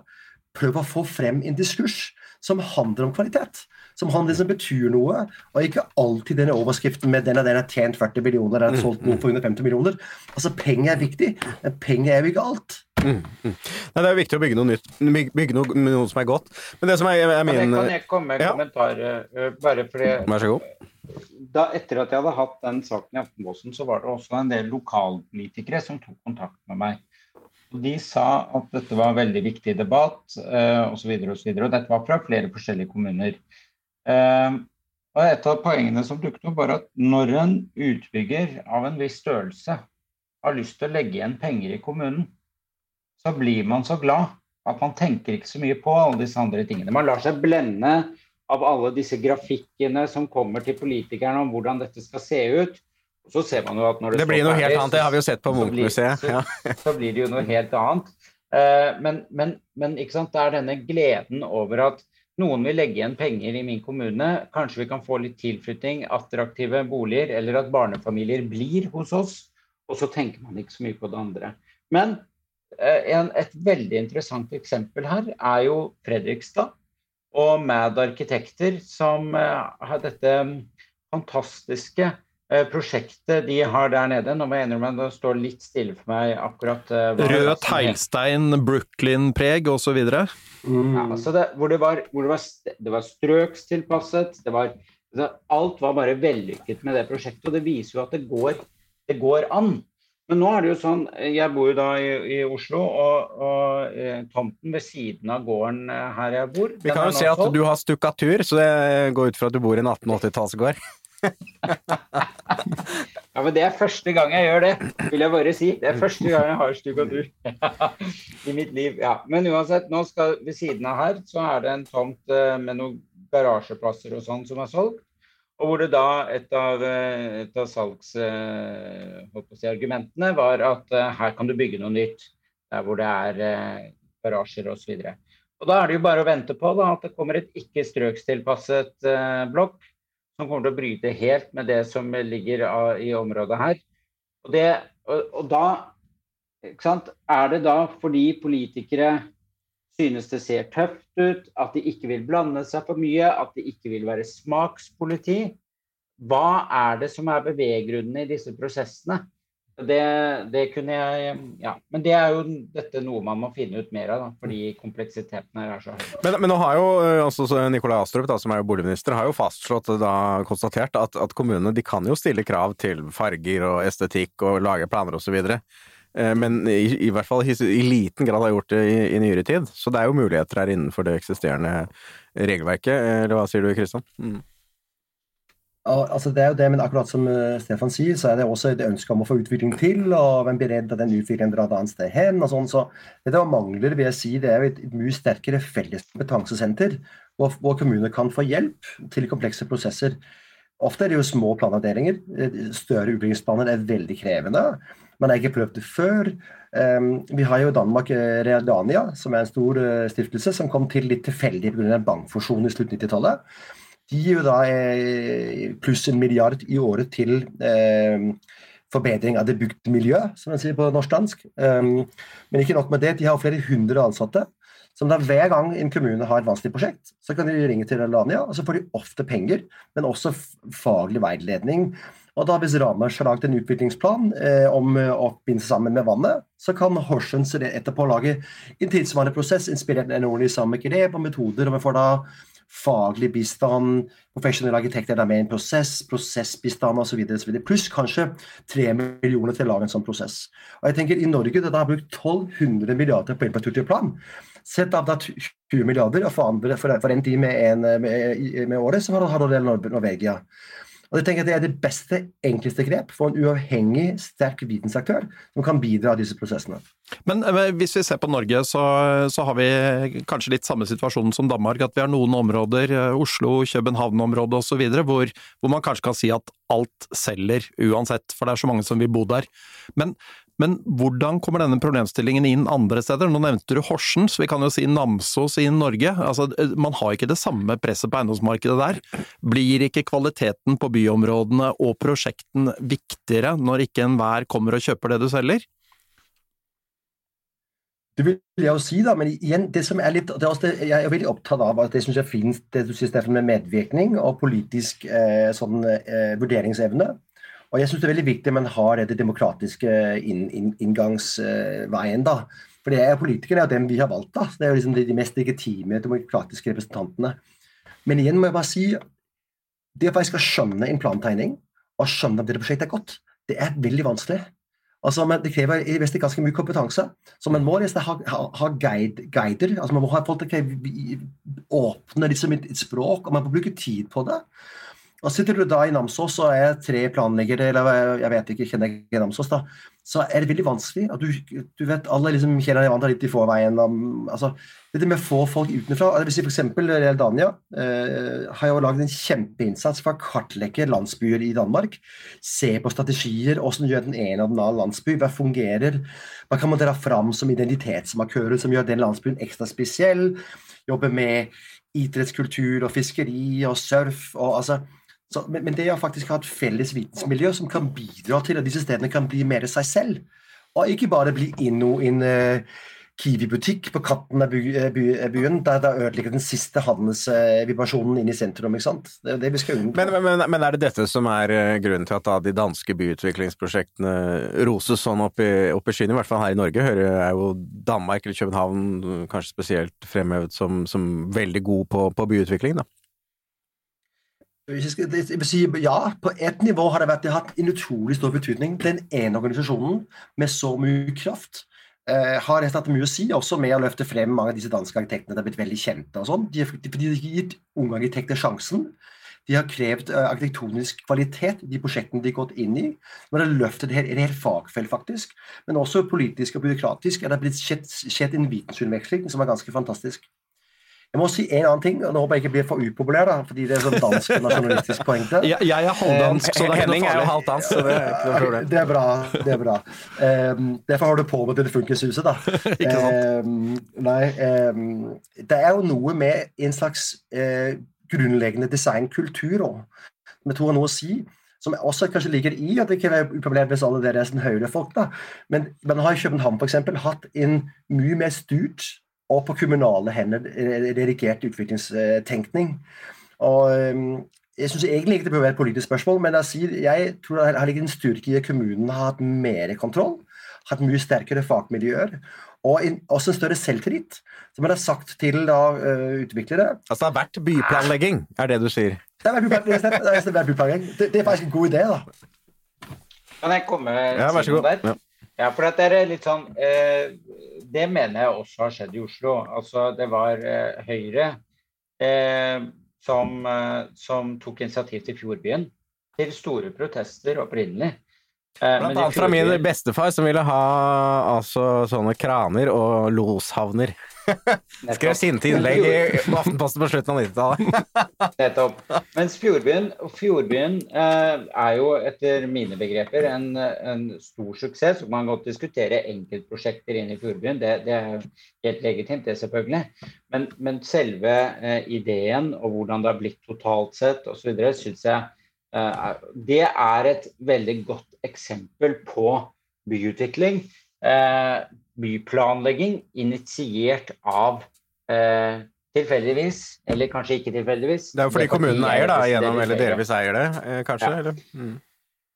prøv å få frem en diskurs som handler om kvalitet. Som handler som betyr noe, og ikke alltid denne overskriften med den og den har tjent 40 millioner, den har solgt noe for 150 millioner. Altså, Penger er viktig, men penger er jo ikke alt. Mm, mm. Nei, Det er jo viktig å bygge noe nytt, bygge noe, noe som er godt. Men det som er, er min Kan jeg komme med en ja. kommentar? Uh, bare fordi Vær så god. Da, etter at jeg hadde hatt den saken i Aftenposten, så var det også en del lokalpolitikere som tok kontakt med meg. De sa at dette var en veldig viktig debatt eh, osv. Og, og, og dette var fra flere forskjellige kommuner. Eh, og Et av poengene som dukket opp, var at når en utbygger av en viss størrelse har lyst til å legge igjen penger i kommunen, så blir man så glad at man tenker ikke så mye på alle disse andre tingene. Man lar seg blende av alle disse grafikkene som kommer til politikerne om hvordan dette skal se ut. Så ser man jo at når det, det blir noe helt annet, det har vi jo sett på Munch-museet. Så, så, <laughs> så, blir det jo noe helt annet. Uh, men, men, men det er denne gleden over at noen vil legge igjen penger i min kommune. Kanskje vi kan få litt tilflytting, attraktive boliger, eller at barnefamilier blir hos oss. Og så tenker man ikke så mye på det andre. Men uh, en, et veldig interessant eksempel her er jo Fredrikstad og Mad Arkitekter, som uh, har dette fantastiske Eh, prosjektet de har der nede Nå må jeg innrømme det står litt stille for meg akkurat uh, Rød teglstein, Brooklyn-preg osv.? Mm. Ja, altså det, hvor det var, hvor det var, det var strøkstilpasset. Det var, alt var bare vellykket med det prosjektet. Og det viser jo at det går, det går an. Men nå er det jo sånn, jeg bor jo da i, i Oslo, og, og eh, tomten ved siden av gården eh, her jeg bor Vi kan jo se at du har stukkatur, så det går ut fra at du bor i en 1880-tallsgård. <laughs> ja, men det er første gang jeg gjør det, vil jeg bare si. Det er første gang jeg har stukkatur <laughs> i mitt liv. Ja. Men uansett, nå skal, ved siden av her så er det en tomt eh, med noen garasjeplasser og sånn som er solgt. Og hvor det da et av, eh, et av salgsargumentene si, var at uh, her kan du bygge noe nytt. Der hvor det er garasjer osv. Og, da er det jo bare å vente på da, at det kommer et ikke strøkstilpasset blokk som kommer til å bryte helt med det som ligger i området her. Og, det, og, og da er det da fordi politikere synes det ser tøft ut, at de ikke vil blande seg for mye, at de ikke vil være smakspoliti. Hva er det som er beveggrunnene i disse prosessene? Det, det, kunne jeg Ja. Men det er jo dette noe man må finne ut mer av, da, fordi kompleksiteten her er så høy. Men, men, nå har jo altså, Nikolai Astrup, da, som er jo boligminister, har jo fastslått da, konstatert at, at kommunene de kan jo stille krav til farger og estetikk og lage planer osv. Eh, men i, i, hvert fall i, liten grad har gjort det i, i, nyere tid. Så det er jo muligheter her innenfor det eksisterende regelverket. Eller hva sier du, Kristian? Mm. Altså det er jo det, men akkurat som eh, Stefan sier, så er det også et ønske om å få utvikling til, og hvem blir redd at den utviklingen drar et annet sted hen. og sånn, så Det som mangler, vil jeg si, det er jo et, mye sterkere felles kompetansesenter, hvor, hvor kommuner kan få hjelp til komplekse prosesser. Ofte er det jo små planavdelinger. Eh, større utbyggingsplaner er veldig krevende. Man har ikke prøvd det før. Um, vi har jo i Danmark eh, Realdania, som er en stor uh, stiftelse, som kom til litt tilfeldig pga. en bankfusjon i slutt 90-tallet. De gir jo da eh, pluss en milliard i året til eh, forbedring av det bygde miljøet, som man sier på norsk-dansk. Um, men ikke nok med det, de har flere hundre ansatte. Som da Hver gang en kommune har et vanskelig prosjekt, så kan de ringe til Alania, og så får de ofte penger, men også faglig veiledning og da Hvis Ramers har laget en utviklingsplan eh, om eh, å binde sammen med vannet, så kan Horsens etterpå lage en tilsvarende prosess inspirert av ordentlig samme grep og metoder. og vi får da faglig bistand, profesjonelle arkitekter er med i en prosess, prosessbistand osv. Pluss kanskje tre millioner til å lage en sånn prosess. Og jeg tenker I Norge det har brukt 1200 milliarder på infrastrukturplan. Sett av da 20 milliarder, og for, for, for en tid med, med, med, året, så har det Norvegia. Og jeg tenker at Det er det beste, enkleste grep for en uavhengig, sterk vitensaktør som kan bidra i disse prosessene. Men eh, hvis vi ser på Norge, så, så, har vi kanskje litt samme situasjon som Danmark. At vi har noen områder, eh, Oslo, København-området osv., hvor, hvor man kanskje kan si at alt selger uansett, for det er så mange som vil bo der. Men men hvordan kommer denne problemstillingen inn andre steder? Nå nevnte du Horsens, vi kan jo si Namsos i Norge. Altså, man har ikke det samme presset på eiendomsmarkedet der. Blir ikke kvaliteten på byområdene og prosjekten viktigere når ikke enhver kommer og kjøper det du selger? Det vil jeg jo si, da, men igjen, det som er litt, det er også det, Jeg er veldig opptatt av at det syns jeg er fint, det du sier, Steffen, med medvirkning og politisk eh, sånn, eh, vurderingsevne. Og jeg syns det er veldig viktig at man har det demokratiske inn, inn, inngangsveien. da. For det er politikerne og dem vi har valgt. da. Det er jo liksom de, mest legitime demokratiske representantene. Men igjen må jeg bare si det å faktisk skjønne en plantegning og skjønne at det prosjektet er godt, det er veldig vanskelig. Altså, Det krever i det ganske mye kompetanse. Så man må nesten ha, ha, ha guide, guider. altså Man må ha folk å åpne liksom et språk, og man må bruke tid på det. Og Sitter du da i Namsos og er tre planleggere, eller jeg vet ikke, kjenner ikke Namsos, da, så er det veldig vanskelig. at Du, du vet, Alle liksom kjenner hverandre litt i forveien. altså, det med å få folk utenfra si F.eks. Dania eh, har jo laget en kjempeinnsats for å kartlegge landsbyer i Danmark. Se på strategier, hvordan gjør den ene og den andre landsby, hva fungerer. Hva kan man dra fram som identitetsmarkører som gjør den landsbyen ekstra spesiell? Jobbe med idrettskultur og fiskeri og surf. og altså så, men, men, det å faktisk ha et felles vitensmiljø som kan bidra til at disse stedene kan bli mer seg selv, og ikke bare bli inn en uh, Kiwi-butikk på katten av eh, byen, der det ødelegger den siste handelsvibrasjonen inn i sentrum. ikke sant? Det er det vi skal unngå. Men, men, men, er det dette som er eh, grunnen til at de danske byutviklingsprosjektene roses sånn opp i, opp i skyen? I hvert fall her i Norge hører er jo Danmark eller København kanskje spesielt fremhevet som, som veldig god på, på byutvikling, da? Ja. På ett nivå har det, vært, det har hatt en utrolig stor betydning. Den ene organisasjonen med så mye kraft eh, har hatt mye å si, også med å løfte frem mange av disse danske arkitektene. Det har blitt veldig kjente og sånn. De, de, de har gitt unge arkitekter sjansen. De har krevd uh, arkitektonisk kvalitet i de prosjektene de har gått inn i. Man har løftet det her, et helt fagfelt, faktisk. Men også politisk og byråkratisk er det blitt skjedd, skjedd en vitensutveksling som er ganske fantastisk. Jeg må si en annen ting, og nå håper jeg ikke blir for upopulær, da, fordi det er sånn dansk nasjonalistisk poeng til. Jeg, jeg er halvdansk, så det er Henning er jo halvt dansk, så det er ikke noe problem. Det er bra. det er bra. Um, derfor har du på med det funkishuset, da. <laughs> Ikke sant? Um, nei, um, det er jo noe med en slags uh, grunnleggende designkultur òg, som jeg tror har noe å si. Som også kanskje ligger i at det ikke er upopulært hvis alle dere er sånn høyrefolk, da. Men man har i København for eksempel hatt en mye mer styrt og på kommunale hender redigert utviklingstenkning. Og um, jeg syns egentlig ikke det bør være et politisk spørsmål, men jeg, sier, jeg tror det har ligget en styrke i at kommunene har hatt mer kontroll, hatt mye sterkere fagmiljøer, og en, også en større selvtillit. Som jeg har sagt til da, uh, utviklere Altså det har vært byplanlegging, er det du sier? Det har er- er byplanlegging. det, det er faktisk en god idé, da. Kan jeg komme Ja, vær så noe god. der? Ja. Ja, for at det er litt sånn eh, Det mener jeg også har skjedd i Oslo. Altså, det var eh, Høyre eh, som, eh, som tok initiativ til Fjordbyen. Til store protester opprinnelig. Eh, Blant annet fra min bestefar, som ville ha altså, sånne kraner og loshavner. Skrev sinte innlegg i Aftenposten på slutten av 90-tallet. <laughs> Nettopp. Mens Fjordbyen, Fjordbyen eh, er jo etter mine begreper en, en stor suksess. Og man kan godt diskutere enkeltprosjekter inn i Fjordbyen, det, det er helt legitimt, det selvfølgelig. Men, men selve eh, ideen og hvordan det har blitt totalt sett osv., syns jeg eh, det er et veldig godt eksempel på byutvikling. Eh, byplanlegging initiert av eh, tilfeldigvis, eller kanskje ikke tilfeldigvis. Det er jo fordi kommunen eier, da, gjennom, eller delvis eier det, eh, kanskje? Ja. Eller? Mm.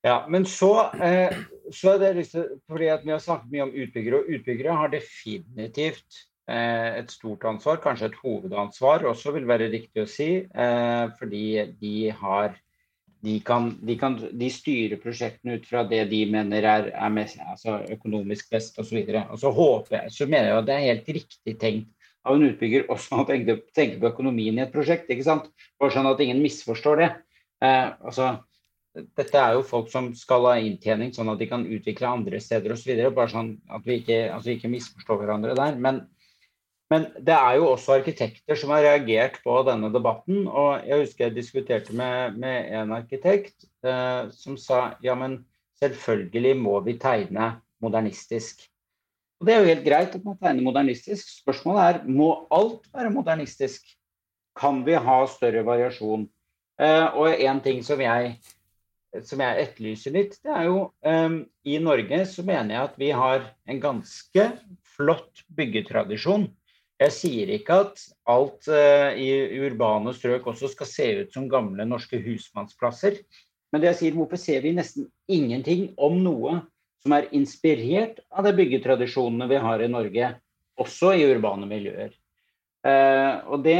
Ja, men så, eh, så er det lyst til, fordi at Vi har snakket mye om utbyggere, og utbyggere har definitivt eh, et stort ansvar, kanskje et hovedansvar også vil være riktig å si. Eh, fordi de har de, kan, de, kan, de styrer prosjektene ut fra det de mener er, er mest, altså økonomisk best osv. Og, og så håper jeg, så mener jeg at det er helt riktig tenkt av en utbygger også å tenke, tenke på økonomien i et prosjekt. ikke sant? Bare sånn at ingen misforstår det. Eh, altså, dette er jo folk som skal ha inntjening sånn at de kan utvikle andre steder osv. Bare sånn at vi ikke, altså ikke misforstår hverandre der. Men, men det er jo også arkitekter som har reagert på denne debatten. Og jeg husker jeg diskuterte med, med en arkitekt eh, som sa ja, men selvfølgelig må vi tegne modernistisk. Og det er jo helt greit at man tegner modernistisk. Spørsmålet er må alt være modernistisk. Kan vi ha større variasjon? Eh, og en ting som jeg som jeg etterlyser litt, det er jo um, I Norge så mener jeg at vi har en ganske flott byggetradisjon. Jeg sier ikke at alt uh, i urbane strøk også skal se ut som gamle norske husmannsplasser. Men det jeg sier, hvorfor ser vi nesten ingenting om noe som er inspirert av de byggetradisjonene vi har i Norge, også i urbane miljøer? Uh, og det,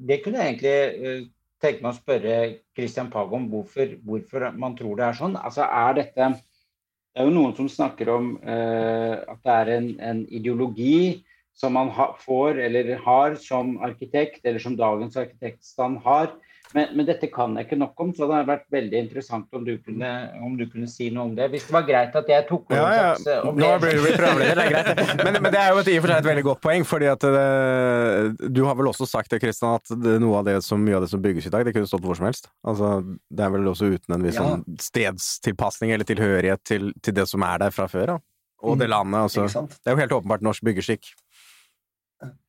det kunne jeg egentlig uh, tenke meg å spørre Christian Pag om hvorfor, hvorfor man tror det er sånn. Altså er dette Det er jo noen som snakker om eh, at det er en, en ideologi som man ha, får eller har som arkitekt, eller som dagens arkitektstand har. Men, men, dette kan jeg ikke nok om, så det hadde vært veldig interessant om du kunne, om du kunne si noe om det. Hvis det var greit at jeg tok over Ja, ja. slags, og Nå blir du programleder, det er greit. <laughs> Men, men det er jo et, i og for seg et veldig godt poeng, fordi at det, du har vel også sagt det, Kristian, at det, noe av det som, mye av det som bygges i dag, det kunne stått hvor som helst. Altså, det er vel også uten en viss Ja. sånn stedstilpasning eller tilhørighet til, til det som er der fra før, da. Og det landet, altså. Det er jo helt åpenbart norsk byggerskikk.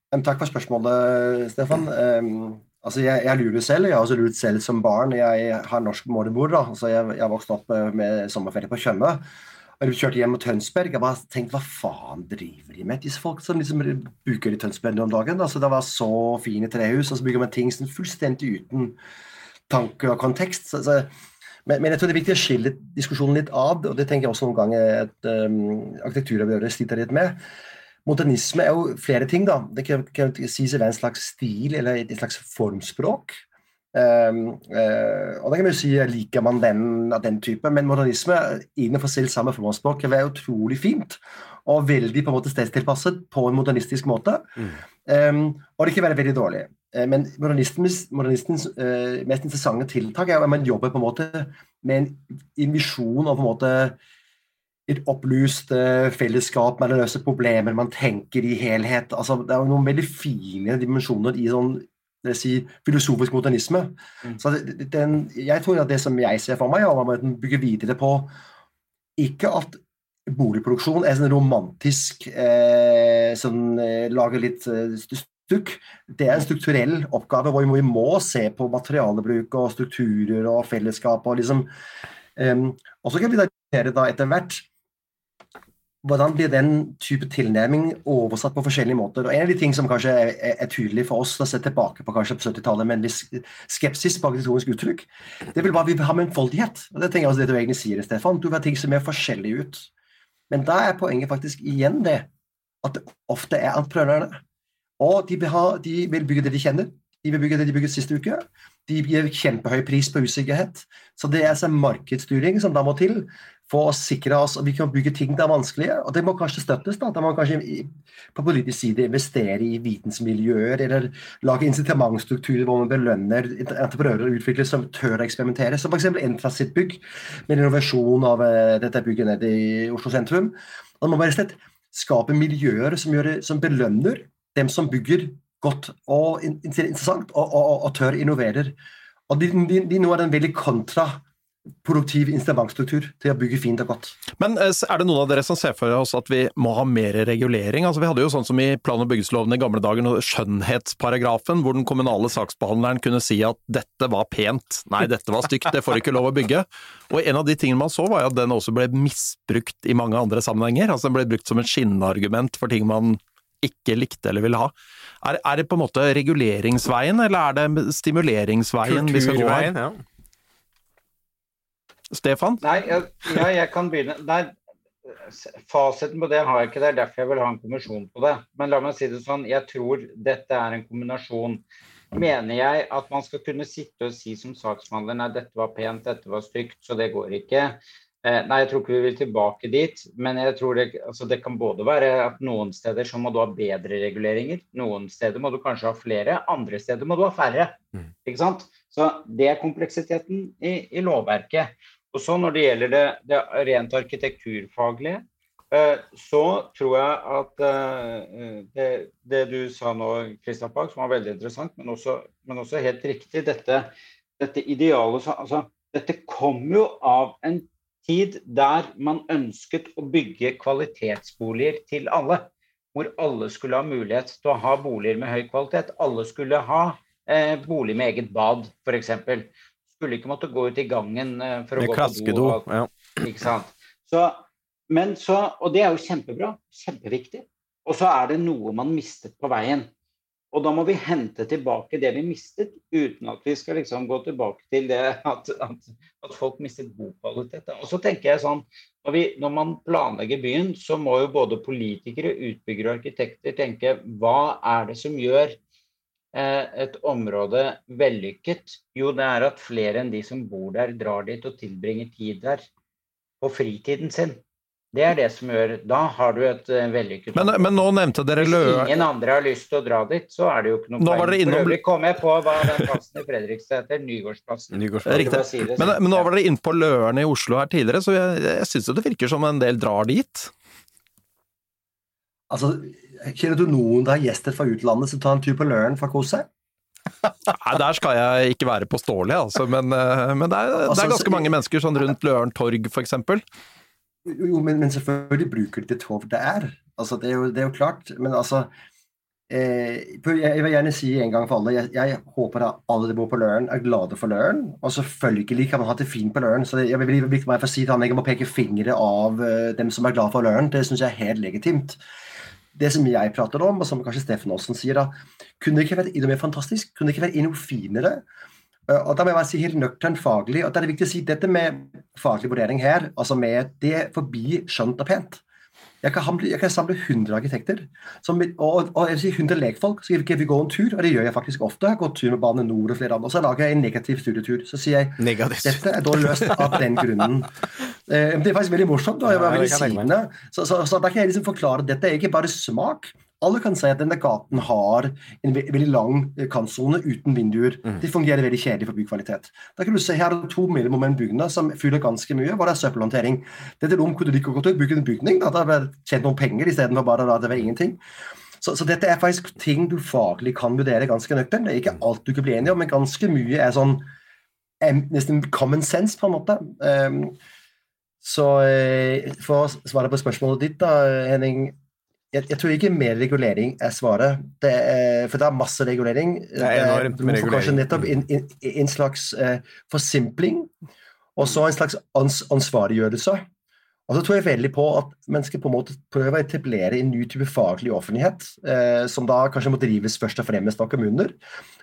Takk for spørsmålet, Stefan. Um, altså jeg, jeg lurer selv. Jeg har også lurt selv som barn. Jeg har norsk mormor. da, så Jeg, jeg vokste opp eh, med sommerferie på Tjøme. Jeg kjørte hjem mot Tønsberg. Jeg bare tenkte hva faen driver de med, disse folk som liksom bruker i Tønsberg om dagen? Altså Det var så fine trehus, og så bygger man ting som fullstendig uten tanke og kontekst. Så, så, men, men, jeg tror det er viktig å skille diskusjonen litt av, og det tenker jeg også noen ganger at um, arkitekturarbeidere sliter litt med. Modernisme er jo flere ting. da. Det kan, kan sies å være en slags stil eller et slags formspråk. Um, uh, og da kan vi jo si liker man den av den type, men modernisme innenfor selv samme formålsspråk kan være utrolig fint. Og veldig på en måte stedstilpasset på en modernistisk måte. Mm. Um, og det kan være veldig dårlig. Men modernistens, modernistens uh, mest interessante tiltak er at man jobber på en måte med en, en visjon og på en måte et opplyst fellesskap, man løser problemer, man tenker i helhet. Altså, det er noen veldig fine dimensjoner i sånn det si filosofisk modernisme. Mm. Så den, jeg tror at det som jeg ser for meg, er at man bygger videre på ikke at boligproduksjon er sånn romantisk eh, sånn, eh, Lager litt eh, stukk. Det er en strukturell oppgave hvor vi må se på materialebruk og strukturer og fellesskap. og liksom um, Og så kan vi da etter hvert hvordan blir den type tilnærming oversatt på forskjellige måter? Og En av de ting som kanskje er, er tydelig for oss å se tilbake på kanskje på 70-tallet med en viss skepsis på arkitektonisk uttrykk, det vil bare vi ha mangfoldighet. Og Det tenker jeg også det du egentlig sier, Stefan. Du vil ha ting som er forskjellige ut. Men da er poenget faktisk igjen det at det ofte er entreprenørene. Og de vil, ha, de vil bygge det de kjenner. De vil bygge det de bygget siste uke. De gir kjempehøy pris på usikkerhet. Så det er altså markedsstyring som da må til for å sikre oss at vi kan bygge ting det er vanskelige. Og det må kanskje støttes. da, Da må man kanskje på politisk side investere i vitensmiljøer, eller lage incitamentstrukturer hvor man belønner entreprenører og utviklere som tør å eksperimentere. Som f.eks. Entra sitt bygg, med innovasjon av uh, dette bygget nede i Oslo sentrum. Må man rett og slett skape miljøer som, gjør, som belønner dem som bygger godt og interessant, og, og, og tør innoverer. Og de, de, de nå er den veldig kontra produktiv incitamentstruktur til å bygge fint og godt. Men eh, er det noen av dere som ser for oss at vi må ha mer regulering? Altså, vi hadde jo sånn som i plan- og byggesloven i gamle dager, skjønnhetsparagrafen, hvor den kommunale saksbehandleren kunne si at dette var pent, nei dette var stygt, det får ikke lov å bygge. Og en av de tingene man så var jo at den også ble misbrukt i mange andre sammenhenger. Altså den ble brukt som et skinnargument for ting man ikke likte eller ville ha. Er, er det på en måte reguleringsveien, eller er det stimuleringsveien vi skal gå her? Ja. Stefan? Nei, jeg, ja, jeg kan begynne. Nei, fasiten på det har jeg ikke. Det er derfor jeg vil ha en kommisjon på det. Men la meg si det sånn, jeg tror dette er en kombinasjon. Mener jeg at man skal kunne sitte og si som saksbehandler nei, dette var pent, dette var stygt, så det går ikke. Eh, nei, jeg tror ikke vi vil tilbake dit. Men jeg tror det, altså det kan både være at noen steder så må du ha bedre reguleringer. Noen steder må du kanskje ha flere, andre steder må du ha færre. Mm. Ikke sant? Så det er kompleksiteten i, i lovverket. Og så Når det gjelder det, det rent arkitekturfaglige, eh, så tror jeg at eh, det, det du sa nå, Kristian Pag, som var veldig interessant, men også, men også helt riktig, dette, dette idealet altså, Dette kom jo av en tid der man ønsket å bygge kvalitetsboliger til alle. Hvor alle skulle ha mulighet til å ha boliger med høy kvalitet. Alle skulle ha eh, bolig med eget bad, f.eks skulle ikke måtte gå ut i gangen eh, for å gå på do. Og, ja. Ikke sant? Så, men så, og det er jo kjempebra. Kjempeviktig. Og så er det noe man mistet på veien. Og da må vi hente tilbake det vi mistet, uten at vi skal liksom gå tilbake til det at, at, at folk mistet bokvalitet. Og så tenker jeg sånn, når, vi, når, man planlegger byen, så må jo både politikere, utbyggere og arkitekter tenke hva er det som gjør et område vellykket? Jo, det er at flere enn de som bor der, drar dit og tilbringer tid der på fritiden sin. Det er det som gjør Da har du et uh, vellykket men, men, nå nevnte dere Løa Hvis ingen andre har lyst til å dra dit, så er det jo ikke noe poeng. Innom... For øvrig kom jeg på hva den plassen i Fredrikstad heter. Nygårdsplassen. Riktig. Si men, sånn. men, nå var dere inne på Løren i Oslo her tidligere, så jeg, jeg syns det virker som en del drar dit? Altså, Kjenner du noen der har gjestet fra utlandet som tar en tur på Løren for å kose seg? Nei, der skal jeg ikke være på påståelig, altså. Men, eh, men det, er, det, er, altså, ganske mange mennesker sånn rundt Løren torg, f.eks. Jo, men, men, selvfølgelig bruker de det torv det er. Altså, det, er jo, det er jo klart. Men altså eh, Jeg vil gjerne si en gang for alle jeg, jeg håper at alle som bor på Løren, er glade for Løren. Og selvfølgelig kan man ha det fint på Løren. Så jeg vil ikke bare si til han jeg må peke fingre av uh, dem som er glad for Løren. Det syns jeg er helt legitimt det som jeg prater om, og som kanskje Steffen Aasen sier, da, kunne det ikke vært noe mer fantastisk? Kunne det ikke vært noe finere? Eh, og da må jeg bare si helt nøkternt faglig, og da er det viktig å si dette med faglig vurdering her, altså med det forbi skjønt og pent. Jeg kan, jeg kan samle 100 arkitekter som, og, og jeg vil si 100 lekfolk. Så vi gå en tur, og det gjør jeg faktisk ofte. Jeg har gått tur med Bane Nor og flere andre. Og så lager jeg en negativ studietur. Så sier jeg negativ. dette er da løst av den grunnen. <laughs> Eh, det er faktisk veldig morsomt. Da. Jeg var veldig sigende. Så, så, så da kan jeg liksom forklare dette er ikke bare smak. Alle kan si at denne gaten har en ve veldig lang eh, kantsone uten vinduer. Mm. Det fungerer veldig kjedelig for bygkvalitet. Da kan du se Her er to bygning som fyller ganske mye. Hvor det er søppelhåndtering. Dette rom kunne til å bygge en bygning. Da hadde det tjent noen penger istedenfor bare at det var ingenting. Så, så, dette er faktisk ting du faglig kan vurdere ganske nøkternt. Det er ikke alt du kan bli enig om, men ganske mye er sånn em, nesten common sense, på en måte. Um, så eh, for å svare på spørsmålet ditt, da, Henning. Jeg, jeg tror ikke mer regulering er svaret. Det er, for det er masse regulering. Det er enormt med regulering. Kanskje nettopp en, en, en slags uh, forsimpling, og så en slags ans ansvarliggjørelse. Og så tror jeg veldig på at mennesker på en måte prøver å etablere en ny type faglig offentlighet, eh, som da kanskje må drives først og fremst av kommuner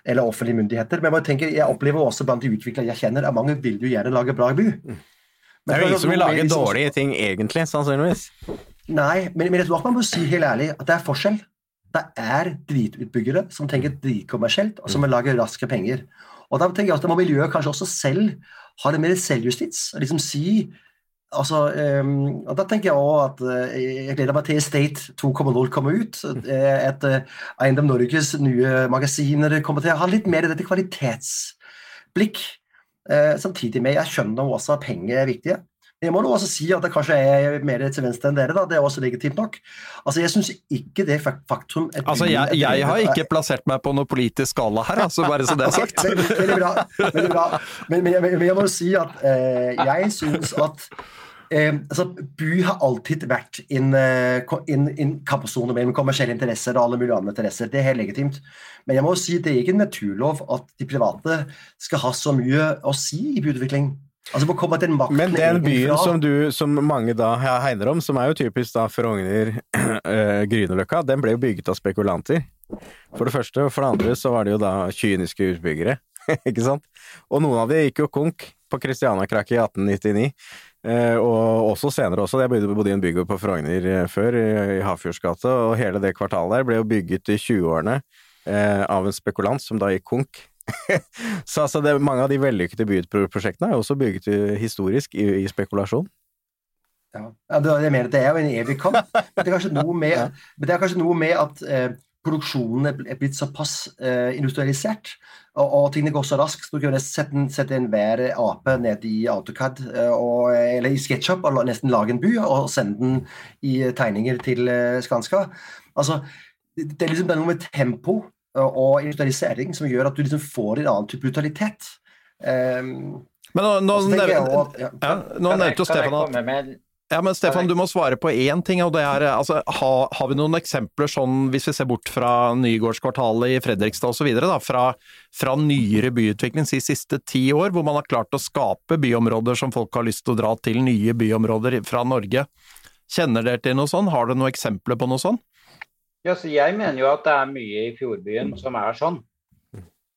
eller offentlige myndigheter. Men jeg, tenker, jeg opplever også blant de utviklere jeg kjenner, at mange vil jo gjerne lage bra by. Mm. Det er jo ingen som vil lage liksom- dårlige ting, egentlig, sannsynligvis. Nei, men, men jeg tror at man må si helt ærlig at det er forskjell. Det er dritutbyggere som tenker dritkommersielt, og som vil lage raske penger. Og da tenker jeg at da må miljøet kanskje også selv ha det mer selvjustits. og liksom si altså, um, og Da tenker jeg også at uh, jeg gleder meg til Estate 2.0 kommer ut. At et uh, Eiendom Norges nye magasiner kommer til å ha litt mer dette kvalitetsblikk. Uh, samtidig med jeg skjønner også at penger er viktige. Jeg må nå også si at det kanskje er mer til venstre enn dere. da, Det er også legitimt nok. Altså, Jeg syns ikke det faktum Altså, jeg, jeg har ikke plassert meg på noen politisk skala her, altså, bare så det er sagt. veldig, veldig bra. Veldig bra. Men, men, men, men jeg må jo si at eh, jeg syns at eh, altså, by har alltid vært en, eh, kampsone mellom kommersielle interesser og alle mulige andre interesser. Det er helt legitimt. Men jeg må jo si det er ikke en naturlov at de private skal ha så mye å si i byutvikling. Altså, på å komme til en makten Men den byen fra? som du, som mange da hegner om, som er jo typisk da Frogner, øh, <clears throat> Grünerløkka, den ble jo bygget av spekulanter. For det første, og for det andre så var det jo da kyniske utbyggere, <laughs> ikke sant? Og noen av de gikk jo konk på Christiania-krakket i 1899, eh, og også senere også. Jeg bodde, i en bygård på Frogner eh, før, i, Hafjordsgata, og hele det kvartalet der ble jo bygget i 20-årene eh, av en spekulant som da gikk konk. <laughs> så altså det, mange av de vellykkede byutprosjektene er jo også bygget historisk i, i spekulasjon. Ja, ja, det, jeg mener, det er jo en evig kamp. Men det er kanskje noe med, <laughs> men er kanskje noe med at eh, produksjonen er blitt såpass eh, industrialisert, og, og tingene går så raskt. Du kan nesten sette, enhver ape ned i AutoCAD eh, og, eller i SketchUp og nesten lage en by og sende den i eh, tegninger til eh, Skanska. Altså, det, er liksom det noe med tempo og, industrialisering som gjør at du liksom får en annen type brutalitet. Um, Men nå, at, ja. ja, jeg- nevnte jo Stefan at Ja, men Stefan, du må svare på én ting, og det er altså, ha, Har vi noen eksempler sånn, hvis vi ser bort fra Nygårdskvartalet i Fredrikstad osv., fra, fra nyere byutvikling de siste ti år, hvor man har klart å skape byområder som folk har lyst til å dra til, nye byområder fra Norge. Kjenner dere til noe sånn? Har dere noen eksempler på noe sånn? Ja, så jeg mener jo at det er mye i Fjordbyen som er sånn.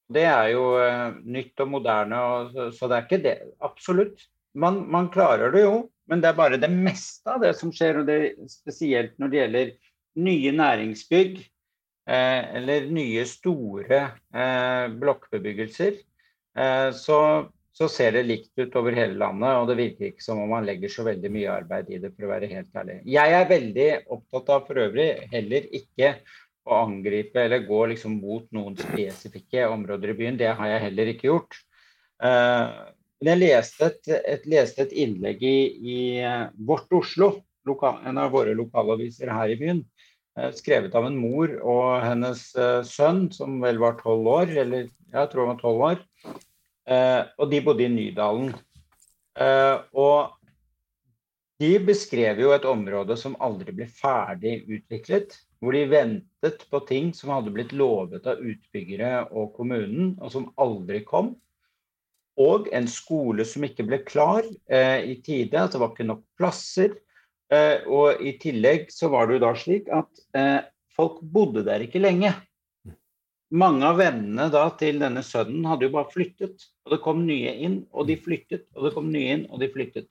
Det er jo eh, nytt og moderne, og, så, så det er ikke det. Absolutt. Man, man klarer det jo, men det er bare det meste av det som skjer. og det Spesielt når det gjelder nye næringsbygg eh, eller nye store eh, blokkbebyggelser. Eh, så, så ser det likt ut over hele landet, og det virker ikke som om man legger så veldig mye arbeid i det, for å være helt ærlig. Jeg er veldig opptatt av for øvrig heller ikke å angripe eller gå liksom mot noen spesifikke områder i byen. Det har jeg heller ikke gjort. Eh, men jeg leste et, et, leste et innlegg i, i eh, Vårt Oslo, loka, en av våre lokalaviser her i byen, eh, skrevet av en mor og hennes sønn, som vel var tolv år, eller jeg tror han var tolv år. Eh, og de bodde i Nydalen. Eh, og de beskrev jo et område som aldri ble ferdig utviklet. Hvor de ventet på ting som hadde blitt lovet av utbyggere og kommunen, og som aldri kom. Og en skole som ikke ble klar eh, i tide. At det var ikke nok plasser. Eh, og i tillegg så var det jo da slik at eh, folk bodde der ikke lenge. Mange av vennene da til denne sønnen hadde jo bare flyttet. Og det kom nye inn, og de flyttet. Og det kom nye inn, og de flyttet.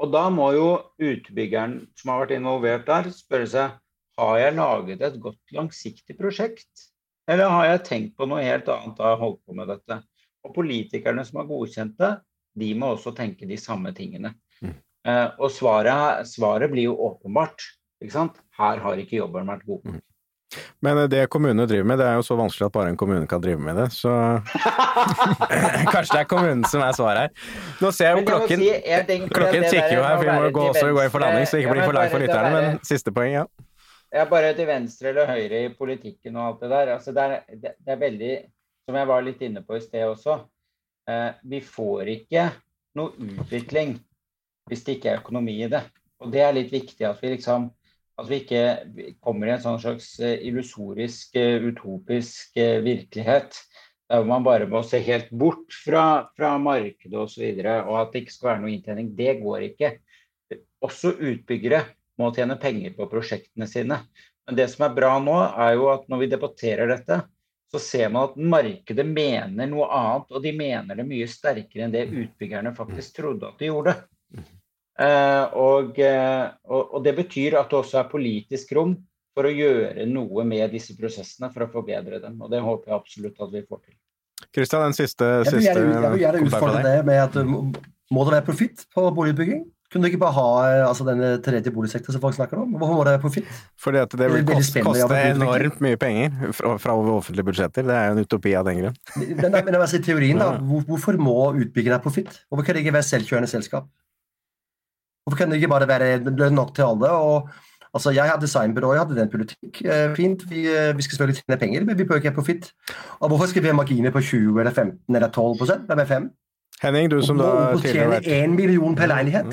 Og da må jo utbyggeren som har vært involvert der, spørre seg har jeg laget et godt langsiktig prosjekt, eller har jeg tenkt på noe helt annet da jeg holdt på med dette? Og politikerne som har godkjent det, de må også tenke de samme tingene. Mm. Uh, og svaret, svaret blir jo åpenbart. Ikke sant? Her har ikke jobben vært god. Mm. Men det kommunene driver med, det er jo så vanskelig at bare en kommune kan drive med det, så <laughs> <laughs> Kanskje det er kommunen som er svaret her. Nå ser jeg jo klokken si jeg Klokken tikker jo her, for vi må gå, også gå i for landing, så det ikke blir for langt for lytterne. Men siste poeng, ja. Ja, bare til venstre eller høyre i politikken og alt det der. Altså, det, er, det, det er veldig Som jeg var litt inne på i sted også. Eh, vi får ikke noe utvikling hvis det ikke er økonomi i det. Og det er litt viktig at vi liksom at vi ikke kommer i en sånn slags eh, illusorisk, eh, utopisk eh, virkelighet. Der man bare må se helt bort fra, fra markedet osv. Og, så videre, og at det ikke skal være noe inntjening. Det går ikke. Også utbyggere må tjene penger på prosjektene sine. Men det som er bra nå, er jo at når vi debatterer dette, så ser man at markedet mener noe annet, og de mener det mye sterkere enn det utbyggerne faktisk trodde at de gjorde. Eh, og, eh, og, og det betyr at det også er politisk rom for å gjøre noe med disse prosessene for å forbedre dem. Og det håper jeg absolutt at vi får til. Kristian, en siste, Jeg vil siste gjerne, jeg vil gjerne utfordre det med at uh, må- det være profitt på boligutbygging? Kunne du ikke bare ha uh, altså, denne tredje boligsektoren som folk snakker om? Hvorfor må det være profitt? Fordi at det Det vil koste, koste enormt mye penger fra, fra offentlige budsjetter. Det er jo en utopi av den grunn. Men, men altså, i teorien, da, <laughs> hvorfor må utbyggeren ha profitt? Hvorfor kan det ikke være selvkjørende selskap? Hvorfor kan det ikke bare være lønn nok til alle? Og, altså, jeg har designbyrå, jeg hadde den politikk. Eh, fint, vi, eh, vi skal selvfølgelig tjene penger, men vi bør ikke ha profitt. Og hvorfor skal vi ha marginer på 20 eller 15 eller 12 prosent? Hvem er fem? Henning, du som da tidligere har tjene én million per leilighet?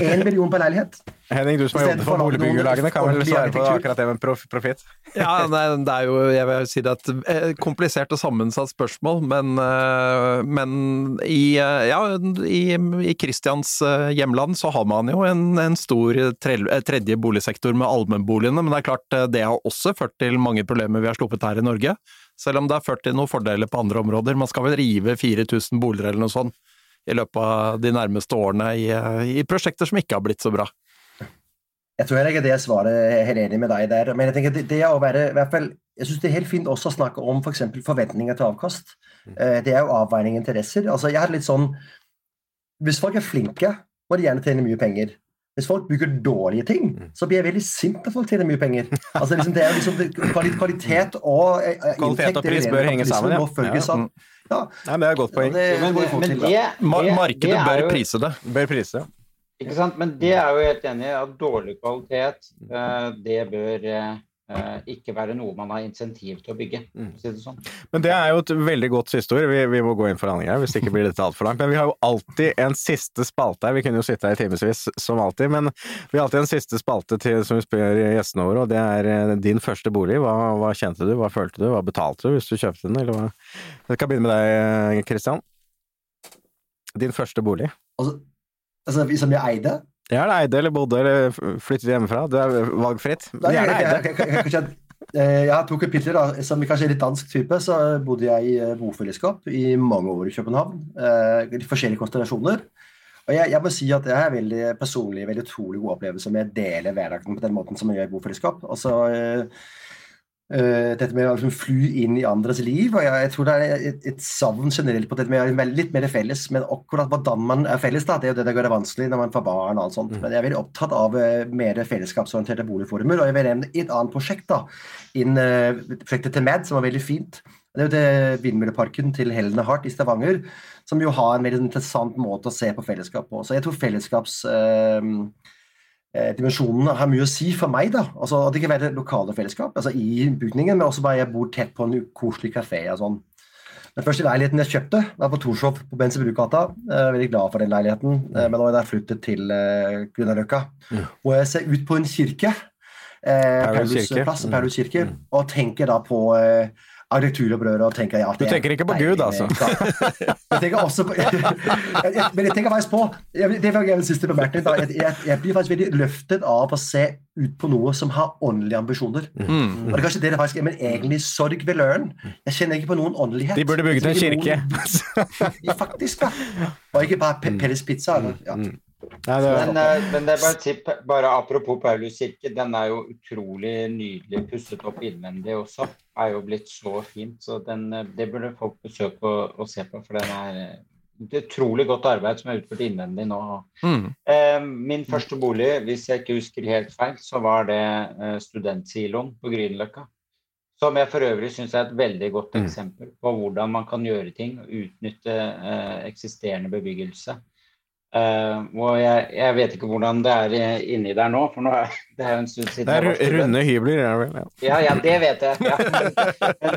Én million per leilighet. Henning, du som har jobbet for boligbyggelagene, kan vel svare på akkurat det med prof profitt? <laughs> Ja, nei, det er jo jeg vil si det er et eh, komplisert og sammensatt spørsmål, men, eh, men i, eh, ja, i, i Kristians hjemland så har man jo en, en stor tredje boligsektor med allmennboligene, men det er klart det har også ført til mange problemer vi har sluppet her i Norge. Selv om det har ført til noen fordeler på andre områder. Man skal vel rive 4000 boliger eller noe sånt i løpet av de nærmeste årene i, eh, i prosjekter som ikke har blitt så bra. Jeg tror jeg ikke det svaret er helt enig med deg der. Men jeg tenker det, det å være, i hvert fall, jeg synes det er helt fint også å snakke om f.eks. For forventninger til avkast. Eh, Det er jo avveining interesser. Altså, jeg har litt sånn Hvis folk er flinke, må de gjerne tjene mye penger. Hvis folk bygger dårlige ting, så blir jeg veldig sint når folk tjener mye penger. Altså, liksom, det er liksom det, Kvalitet og eh, eh, Kvalitet og pris det er jo bør henge sammen, ja. Ja. Ja, Nei, men det er et godt poeng. det, Men, må men det, det- markedet det bør jo- prise det. Bør prise. Ikke sant? Men det er jo helt enig i at dårlig kvalitet, eh, det bør ikke være noe man har insentiv til å bygge. Mm. Si det sånn. Men det er jo et veldig godt siste ord. Vi, vi må gå inn for landing her, hvis ikke blir dette altfor langt. Men vi har jo alltid en siste spalte her. Vi kunne jo sitte her i timevis som alltid, men vi har alltid en siste spalte til, som vi spør gjestene våre, og det er eh, din første bolig. Hva, hva kjente du, hva følte du, hva betalte du hvis du kjøpte den, eller hva? Jeg kan begynne med deg, Kristian. Din første bolig. Altså, altså, som jeg eide? Ja, eller eide eller bodde eller flyttet hjemmefra. Det er valgfritt. Men jeg, gjerne jeg, eide. jeg, jeg, jeg, jeg, jeg har to kapitler. da, Som kanskje er litt dansk type, så bodde jeg i eh, bofellesskap i mange år i København. Eh, I forskjellige konstellasjoner. Og jeg, jeg må si at jeg har veldig personlig veldig utrolig god opplevelse med å dele hverdagen på den måten som jeg gjør i bofellesskap. Altså, eh, dette med å liksom fly inn i andres liv. og Jeg, jeg tror det er et, et savn generelt på dette med å være litt mer felles. Men akkurat hvordan man er felles, da, det er jo det det gjør det vanskelig når man får barn. og alt sånt. Men jeg er veldig opptatt av eh, mer fellesskapsorienterte boligformer. Og jeg vil nevne et annet prosjekt. da, inn, eh, Prosjektet til MAD, som var veldig fint. Det er jo det Vindmølleparken til Helene Hart i Stavanger, som jo har en veldig interessant måte å se på fellesskap på. Så jeg tror fellesskaps... Eh, eh, dimensjonene har mye å si for meg. da, altså at Det kan være lokale fellesskap altså i bygningen, men også bare jeg bor tett på en koselig kafé. og sånn. Den første leiligheten jeg kjøpte, var på Torshov på Bensebrugata. Er veldig glad for den leiligheten, eh, men nå er jeg flyttet til Grünerløkka. Og jeg ser ut på en kirke, eh, Paulus Paulus kirke. Mm. Paulus kirke, og tenker da på eh, arkitekturopprøret. og tenker ja, Du er tenker ikke på Gud, altså? Jeg tenker også på <laughs> Men jeg tenker faktisk på Det var en siste bemerkning. da, Jeg, jeg, blir faktisk veldig løftet av å se ut på noe som har åndelige ambisjoner. Mm. Og det er kanskje det det faktisk er, men egentlig sorg ved løren. Jeg kjenner ikke på noen åndelighet. De burde bygget en kirke. noen- <laughs> faktisk, da. Og ikke bare Pe- Pelles Pizza. Eller, ja. Nei, det, Men, eh, men det er bare et tipp, bare apropos Paulus kirke, den er jo utrolig nydelig pusset opp innvendig også. Er jo blitt så fint, så den, eh, det burde folk besøke og, og se på. For den er eh, et utrolig godt arbeid som er utført innvendig nå. Mm. Eh, min første bolig, hvis jeg ikke husker helt feil, så var det eh, studentsiloen på Grünerløkka. Som jeg for øvrig syns er et veldig godt Mm. eksempel på hvordan man kan gjøre ting og utnytte eh, eksisterende bebyggelse. Eh, og jeg, jeg vet ikke hvordan det er eh, inni der nå, for nå er <laughs> det er jo en stund siden det er student. runde hybler, ja vel? Ja. Ja, ja, det vet jeg. Ja. Men,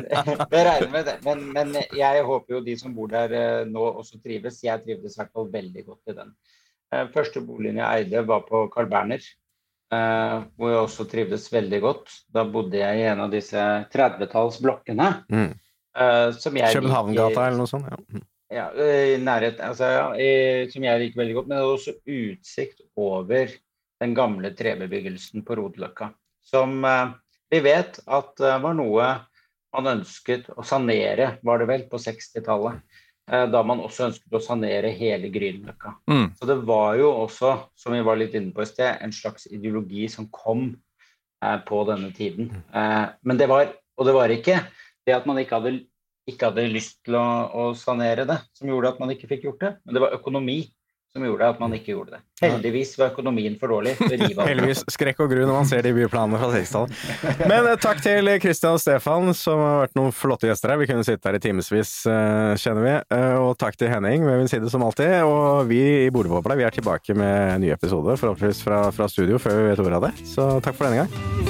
jeg <laughs> regner med det. Men, men jeg håper jo de som bor der uh, nå også trives. Jeg trivdes i hvert fall veldig godt i den. Uh, Første boligen jeg eide var på Carl Berner, hvor jeg også trivdes veldig godt. Da bodde jeg i en av disse 30-tallsblokkene. Mm. Københavngata eller noe sånt? Ja. Mm. ja, i nærhet, altså, ja, i, som jeg liker veldig godt. Men det er også utsikt over den gamle trebebyggelsen på Rodeløkka. Som eh, vi vet at eh, var noe man ønsket å sanere, var det vel, på 60-tallet. Eh, da man også ønsket å sanere hele Grünerløkka. Mm. Så det var jo også, som vi var litt inne på i sted, en slags ideologi som kom eh, på denne tiden. Eh, men det var, og det var ikke det at man ikke hadde, ikke hadde lyst til å, å sanere det, som gjorde at man ikke fikk gjort det, men det var økonomi som gjorde at man ikke gjorde det. Heldigvis var økonomien for dårlig. Heldigvis skrekk og gru når man ser de byplanene fra 60-tallet. Men eh, takk til Christian og Stefan, som har vært noen flotte gjester her. Vi kunne sitte her i timevis, eh, kjenner vi. Eh, Og takk til Henning ved min side, som alltid. Og vi i Bordbobla, vi er tilbake med en ny episode, forhåpentligvis fra, fra studio før vi vet ordet av det. Så takk for denne gang.